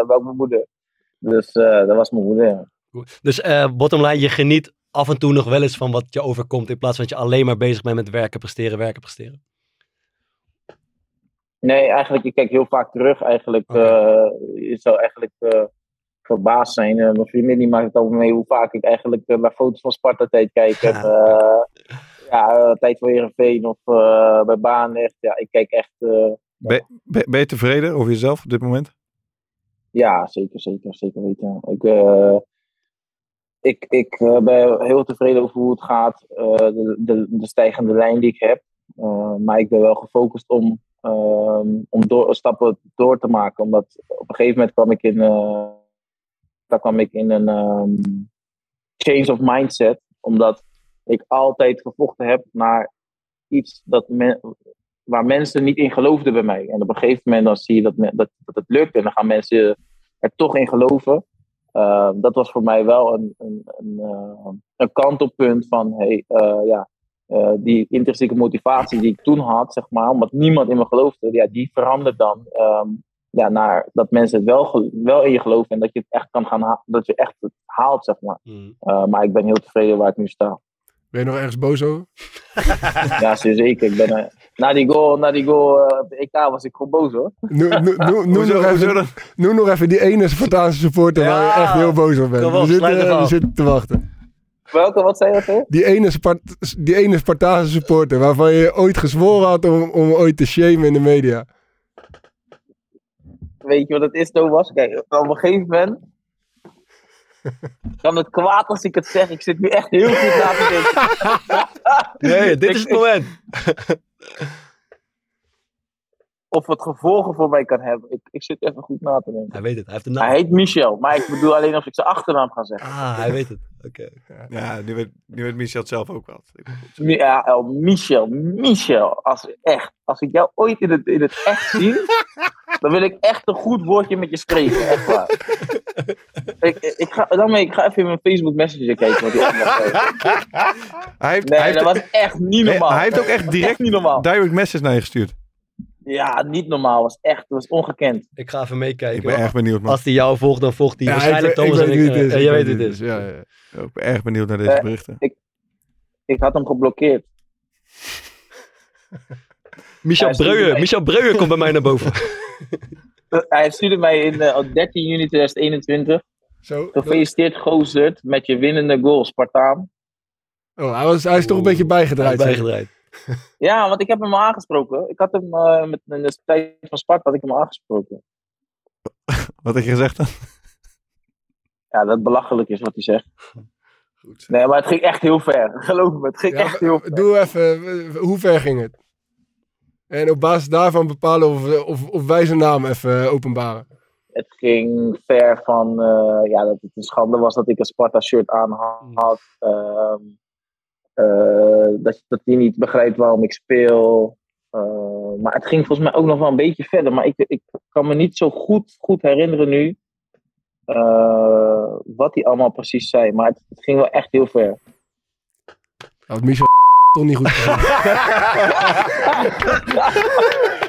dat mijn moeder. Dus eh, dat was mijn moeder, ja. Dus eh bottom line, je geniet af en toe nog wel eens van wat je overkomt. In plaats van dat je alleen maar bezig bent met werken, presteren, werken, presteren. Nee, eigenlijk, ik kijk heel vaak terug. Eigenlijk, eh, je zou eigenlijk eh, verbaasd zijn. Eh, mijn vriendin die maakt het over mee hoe vaak ik eigenlijk naar foto's van Sparta-tijd kijk. En, ja, tijd voor Heerenveen of bij Baan. Echt, ja, ik kijk echt... Ben, ben, ben je tevreden over jezelf op dit moment? Ja, zeker, zeker, zeker weten. Ik, ik, ik ben heel tevreden over hoe het gaat, de, de, de stijgende lijn die ik heb. Maar ik ben wel gefocust om, ehm, om door, stappen door te maken. Omdat op een gegeven moment kwam ik in, eh, daar kwam ik in een ehm, change of mindset. Omdat ik altijd gevochten heb naar iets dat waar mensen niet in geloofden bij mij. En op een gegeven moment dan zie je dat, dat, dat het lukt en dan gaan mensen er toch in geloven. Uh, dat was voor mij wel een, een, een, uh, een kantelpunt van hey, uh, ja, uh, die intrinsieke motivatie die ik toen had, zeg maar, omdat niemand in me geloofde, ja, die verandert dan um, ja, naar dat mensen het wel, wel in je geloven en dat je het echt kan gaan ha- dat je echt het haalt, zeg maar. Mm. maar ik ben heel tevreden waar ik nu sta. Ben je nog ergens boos over? ja, zeker. Ik ben, uh, na die goal, na die goal uh, op de EK was ik gewoon boos hoor. Noem, nog even, noem nog even die ene Spartaanse supporter ja, waar je echt heel boos op bent. We, zitten, uh, we zitten te wachten. Welke, wat zei je dat? Die ene, Spart die ene Spartaanse supporter waarvan je ooit gezworen had om, om ooit te shamen in de media. Weet je wat het is, Thomas? Kijk, op een gegeven moment kan het kwaad als ik het zeg. Ik zit nu echt heel goed na te denken. nee, dit is het moment. of het gevolgen voor mij kan hebben. Ik, ik zit even goed na te denken. Hij weet het. Hij heeft de Hij naam. heet Michel, maar ik bedoel alleen of ik zijn achternaam ga zeggen. Ah, hij weet het. Oké. Ja, nu weet, nu weet Michel het zelf ook wel. Ja, oh, Michel, Michel. Als, echt, als ik jou ooit in het, in het echt zie, dan wil ik echt een goed woordje met je spreken. Echt waar. ik, ik, ga, daarmee, ik ga even in mijn Facebook Messenger kijken wat hij allemaal. Hij heeft, Nee, hij heeft, dat was echt niet nee, normaal. hij heeft ook echt direct niet normaal. direct message naar je gestuurd. Ja, niet normaal. was echt, dat was ongekend. Ik ga even meekijken. Ik ben erg benieuwd, man. Als hij jou volgt, dan volgt hij Ja, waarschijnlijk ik, Thomas ik en ik. is. eh, ik jij weet het is. Ja, ja. Ik ben erg benieuwd naar deze Eh, berichten. Ik had hem geblokkeerd. Michel Breuer. mij- Michel Breuer komt bij mij naar boven. Hij stuurde mij in, eh, op 13 juni 2021. Zo. Gefeliciteerd, Gozert, met je winnende goal, Spartaan. Oh, hij, was, hij is toch een beetje bijgedraaid. Bijgedraaid. Ja, want ik heb hem al aangesproken. Ik had hem eh, met in de tijd van Sparta had ik hem aangesproken. Wat heb je gezegd dan? Ja, dat belachelijk is wat hij zegt. Goed. Nee, maar het ging echt heel ver. Geloof me, het ging Ja, echt heel ver. Doe even, hoe ver ging het? En op basis daarvan bepalen of, of, of wij zijn naam even eh, openbaren. Het ging ver van eh, ja, dat het een schande was dat ik een Sparta-shirt aan had. Ehm, eh, dat, dat hij niet begrijpt waarom ik speel. Eh, maar het ging volgens mij ook nog wel een beetje verder. Maar ik, ik kan me niet zo goed, goed herinneren nu. eh, wat hij allemaal precies zei. Maar het, het ging wel echt heel ver. Had Michel toch niet goed.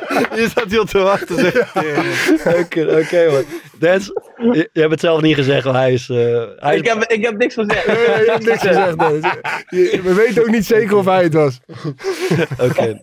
Je zat hier op te wachten. zeg. Oké, oké man. Dens, je, je hebt het zelf niet gezegd, maar hij is... eh, hij is Ik heb, ik heb niks gezegd. Nee, nee, je hebt niks gezegd. Je- We weten ook niet zeker of hij het was. Oké.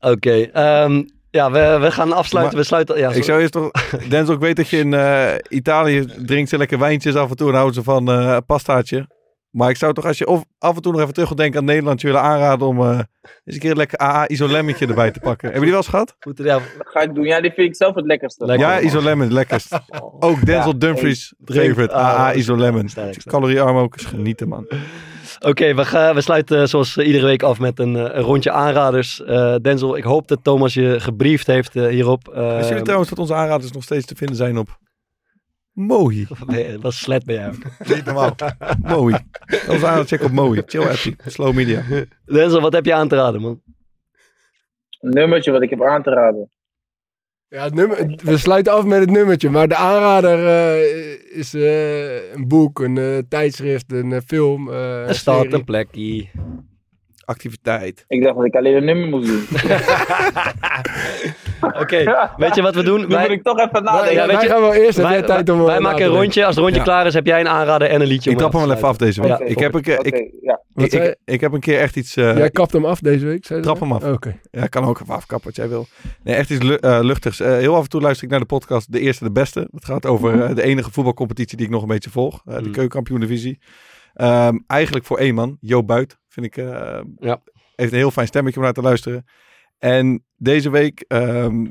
Oké. ehm, ja, we, we gaan afsluiten. Maar- we sluiten... Ja, Ik zou eerst toch... Denzel, ik weet dat je in eh, Italië drinkt ze lekker wijntjes af en toe en houden ze van eh pastaatje. Maar ik zou toch als je of af en toe nog even terug wil denken aan Nederland, je willen aanraden om eh, eens een keer een lekker AA isolemmetje erbij te pakken. Hebben die wel eens gehad? Goed, ja, Dat ga ik doen. Ja, die vind ik zelf het lekkerste. Lekker. Ja, isolemon, het lekkerst. Ook Denzel Ja, Dumfries favorite, AA sterk, sterk. Caloriearm ook eens genieten, man. Oké, we, gaan- we sluiten eh, zoals eh, iedere week af met een, eh, een rondje aanraders. Eh, Denzel, ik hoop dat Thomas je gebriefd heeft hierop. Eh, Wisten jullie trouwens dat onze aanraders nog steeds te vinden zijn op Mohi? nee, Wat slet ben jij ook. Niet normaal. Mohi. Onze aanraders check op Mohi. Chill appie. Slow media. Denzel, wat heb je aan te raden, man? Een nummertje wat ik heb aan te raden. Ja, het nummer, we sluiten af met het nummertje. Maar de aanrader eh, is eh, een boek, een eh, tijdschrift, een film. eh, Er staat een plekje. Activiteit. Ik dacht dat ik alleen een nummer moest doen. Oké, weet je wat we doen? Nu moet ik toch even nadenken. Ja, weet wij je, gaan wel eerst. Wij, tijd om... eh, wij na maken een rondje. Als het rondje Ja. klaar is, heb jij een aanrader en een liedje. Ik trap hem wel even af deze week. Ik, heb een keer, ik, ja. Ik, ik, ik heb een keer echt iets... eh, Jij kapt hem af deze week? zei Trap hem af. Oké. Ja, kan ook even afkappen wat jij wil. Nee, echt iets eh, luchtigs. Eh, heel af en toe luister ik naar de podcast De Eerste de Beste. Het gaat over eh, de enige voetbalcompetitie die ik nog een beetje volg. eh, de Mm. keukenkampioen-divisie. Ehm, eigenlijk voor één man, Jo Buit. Vind ik, eh, Ja. heeft een heel fijn stemmetje om naar te luisteren. En deze week ehm,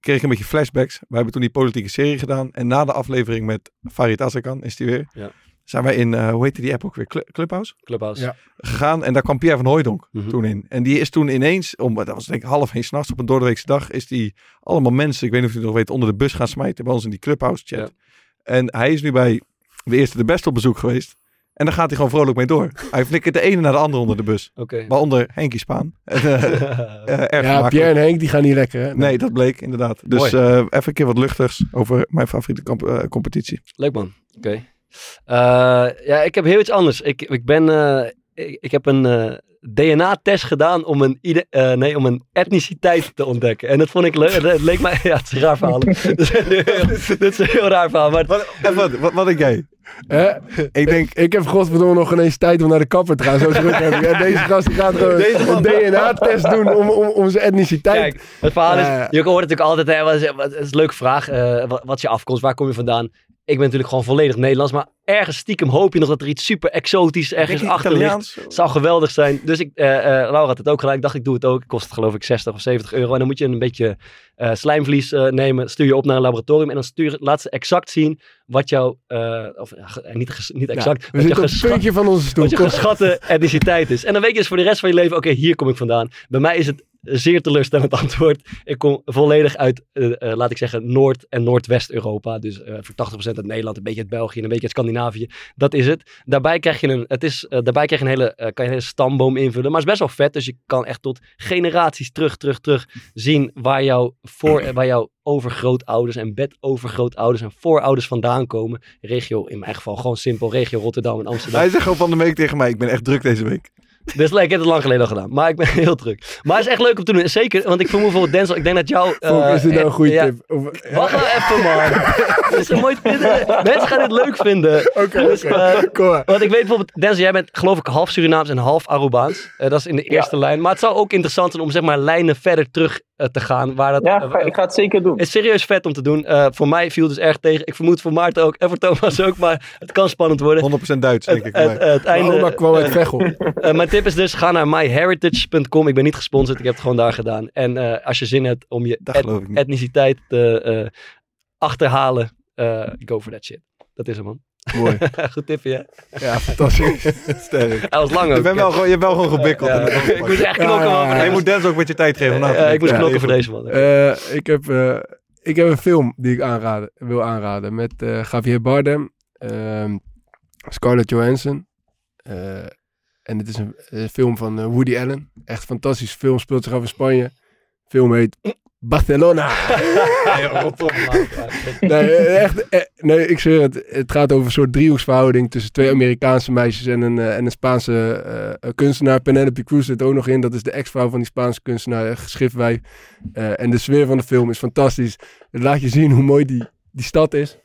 kreeg ik een beetje flashbacks. We hebben toen die politieke serie gedaan. En na de aflevering met Farid Azarkan, is die weer. Ja. Zijn wij in, eh, hoe heette die app ook weer? Cl- Clubhouse? Clubhouse. Ja. gegaan en daar kwam Pierre van Hooijdonk Mhm. toen in. En die is toen ineens, om, dat was denk ik half één s'nachts op een doordeweekse dag, is die allemaal mensen, ik weet niet of je het nog weet, onder de bus gaan smijten bij ons in die Clubhouse chat. Ja. En hij is nu bij de eerste de beste op bezoek geweest. En daar gaat hij gewoon vrolijk mee door. Hij flikkert de ene naar de andere onder de bus. Waaronder Henkie Spaan. Eh, eh, erg Ja, gemakkelijk. Pierre en Henk die gaan niet lekker. Hè? Nee, dat bleek inderdaad. Dus eh, even een keer wat luchtigs over mijn favoriete kamp- eh, competitie. Leuk man. Oké. Eh, ja, ik heb heel iets anders. Ik, ik ben... eh, ik, ik heb een eh, DNA-test gedaan om een, ide- eh, nee, om een etniciteit te ontdekken. En dat vond ik leuk. Het, leek mij... Ja, het is een raar verhaal. dit, is een heel, dit is een heel raar verhaal. Maar Wat, wat, wat, wat denk jij? Ik denk, Ik heb godverdomme nog ineens tijd om naar de kapper te gaan. Zo druk heb ik. Deze gast die gaat gewoon Deze een DNA-test doen om, om, om zijn etniciteit. Kijk, het verhaal is, je hoort natuurlijk altijd, hè, wat is, wat is een leuke vraag, eh, wat, wat is je afkomst, waar kom je vandaan? Ik ben natuurlijk gewoon volledig Nederlands, maar ergens stiekem hoop je nog dat er iets super exotisch ergens achter ligt. Zou geweldig zijn. Dus ik, eh, eh, Laura had het ook gedaan. Ik dacht, ik doe het ook. Kost het geloof ik 60 of 70 euro. En dan moet je een beetje eh, slijmvlies nemen. Stuur je op naar een laboratorium. En dan stuur, laat ze exact zien wat jouw... of ja, niet, niet Ja, exact. we wat, van onze stoel. wat Kom. geschatte etniciteit is. En dan weet je dus voor de rest van je leven... Oké, hier kom ik vandaan. Bij mij is het zeer teleurstellend antwoord. Ik kom volledig uit, eh, eh, laat ik zeggen, Noord- en Noordwest-Europa. Dus eh, voor 80% uit Nederland, een beetje uit België en een beetje uit Scandinavië. Dat is het. Daarbij krijg je een, het is, daarbij krijg je een hele, kan je een hele stamboom invullen. Maar het is best wel vet, dus je kan echt tot generaties terug, terug, terug zien waar jouw, voor, waar jouw overgrootouders en bedovergrootouders en voorouders vandaan komen. Regio, in mijn geval gewoon simpel, regio Rotterdam en Amsterdam. Hij zegt gewoon van de week tegen mij, ik ben echt druk deze week. Dus ik heb het lang geleden al gedaan. Maar ik ben heel druk. Maar het is echt leuk om te doen. Zeker, want ik vermoed bijvoorbeeld Denzel. Ik denk dat jou... Volk, eh, is dit nou een eh, goede ja. tip? Of- Wacht nou even, man. Dit is een mooi... dit- mensen gaan dit leuk vinden. Oké, Dus, oké. eh, want ik weet bijvoorbeeld, Denzel, jij bent geloof ik half Surinaams en half Arubaans. Eh, dat is in de eerste lijn. Maar het zou ook interessant zijn om zeg maar lijnen verder terug eh, te gaan. Waar dat, Ja, eh, ga- ik ga het zeker doen. is serieus vet om te doen. Eh, voor mij viel het dus erg tegen. Ik vermoed voor Maarten ook en voor Thomas ook. Maar het kan spannend worden. 100% Duits, denk Het, ik. het, het Mijn einde, oma kwam uit Veghel. eh, mijn tip is dus, ga naar myheritage.com. Ik ben niet gesponsord, ik heb het gewoon daar gedaan. En eh, als je zin hebt om je et- etniciteit te eh, achterhalen, eh, go for that shit. Dat is hem, man. Mooi. Goed tipje, hè? Ja, fantastisch. Sterk. Hij was lang ook. Je, bent wel, gewoon- je hebt wel gewoon gebikkeld. Ja, ik moest echt knokken, man. ja, je moet Denzel ook een beetje tijd geven. Ja, ik moest Ja, knokken voor deze, man. Eh, ik, heb, eh, ik heb een film die ik aanraden, wil aanraden. Met eh, Javier Bardem, ehm, Scarlett Johansson. eh, en het is een, een film van Woody Allen. Echt een fantastische film. Speelt zich af in Spanje. film heet Barcelona. nee, eh, echt, eh, nee, ik zweer het. Het gaat over een soort driehoeksverhouding tussen twee Amerikaanse meisjes en een, eh, en een Spaanse eh, kunstenaar. Penelope Cruz zit ook nog in. Dat is de ex-vrouw van die Spaanse kunstenaar, echt geschriftwijf. Eh, en de sfeer van de film is fantastisch. Het laat je zien hoe mooi die, die stad is.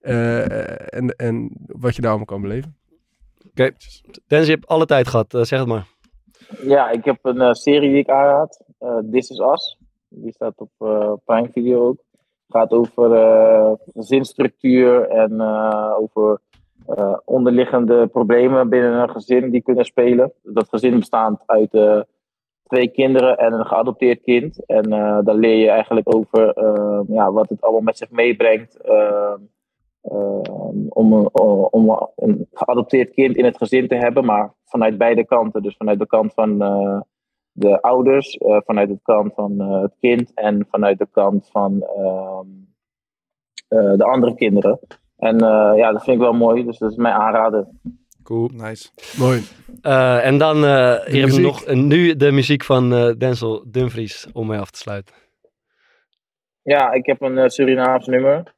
Eh, en, en wat je daar allemaal kan beleven. Dennis, je hebt alle tijd gehad. eh, zeg het maar. Ja, ik heb een eh, serie die ik aanraad. Eh, This is Us. Die staat op eh Prime Video ook. Gaat over gezinsstructuur en eh, over onderliggende problemen binnen een gezin die kunnen spelen. Dat gezin bestaat uit twee kinderen en een geadopteerd kind. En daar leer je eigenlijk over eh, ja, wat het allemaal met zich meebrengt. eh, eh, om, om een geadopteerd kind in het gezin te hebben, maar vanuit beide kanten. Dus vanuit de kant van de ouders, eh, vanuit de kant van eh, het kind en vanuit de kant van ehm, eh, de andere kinderen. En eh, ja, dat vind ik wel mooi, dus dat is mijn aanrader. Cool. Nice. Mooi. Eh, en dan eh, hier hebben we nog nu de muziek van eh, Denzel Dumfries om mee af te sluiten. Ja, ik heb een Surinaams nummer.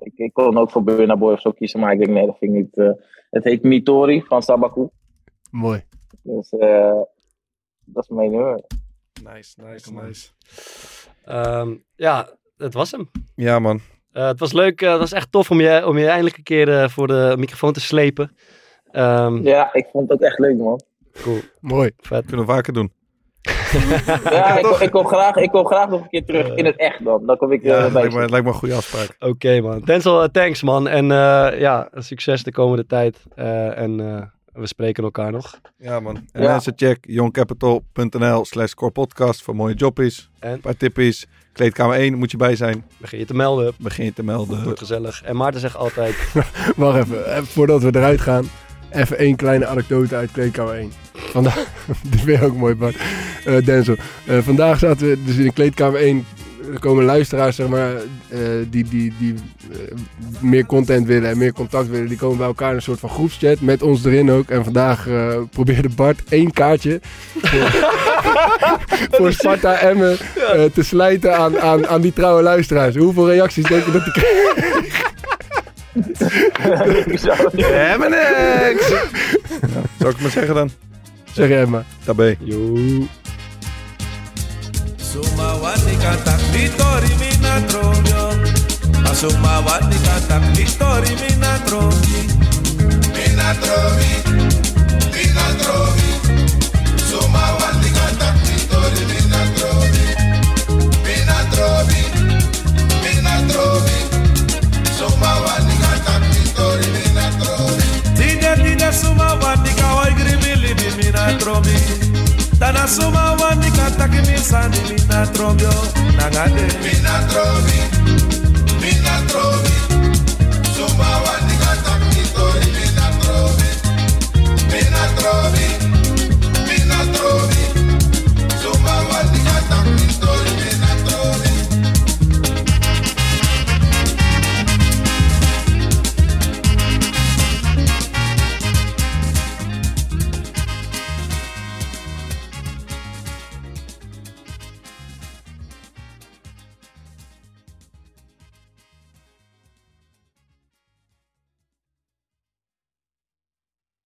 Ik, ik kon ook voor Burna Boy of zo kiezen, maar ik denk nee, dat vind ik niet. eh, het heet Mitori van Sabaku. Mooi. Dus eh, dat is mijn nummer. Nice, nice, nice. Ehm, ja, het was hem. Ja, man. Eh, het was leuk. eh, het was echt tof om je, om je eindelijk een keer eh, voor de microfoon te slepen. Ehm, Ja, ik vond het ook echt leuk, man. Cool. Mooi. Vet. Kunnen we vaker doen. Ja, ik, kom- ik, kom graag, ik kom graag nog een keer terug in het echt dan. Dan kom ik Ja, bij lijkt me, lijkt me een goede afspraak. Oké man. Denzel, thanks man. En eh, ja, succes de komende tijd. Eh, en eh, we spreken elkaar nog. Ja, man. En Ja. mensen, check youngcapital.nl slash scorepodcast voor mooie jobbies. En? Een paar tippies. Kleedkamer 1 moet je bij zijn. Begin je te melden. Begin je te melden. Wordt gezellig. En Maarten zegt altijd... Wacht even. eh, Voordat we eruit gaan. Even één kleine anekdote uit kleedkamer 1. Vandaag, dit je ook mooi, Bart. Eh, Denzel. Eh, vandaag zaten we dus in kleedkamer 1. Er komen luisteraars, zeg maar, eh, die, die, die eh, meer content willen en meer contact willen. Die komen bij elkaar in een soort van groepschat, met ons erin ook. En vandaag eh, probeerde Bart één kaartje voor, voor Sparta Emmen te slijten aan, aan, aan die trouwe luisteraars. Hoeveel reacties denk je dat hij kreeg? Emmenex! ja, zal ik het maar zeggen dan? Zeg jij maar. Tabé. Yo. Vitori mina trovio Asumma vanni cantan Vitori mi trovi mi trovi suma wani kataki misani mina trobio nangade mina trobi mina trobi suma wani kataki tori mina trobi mina trobi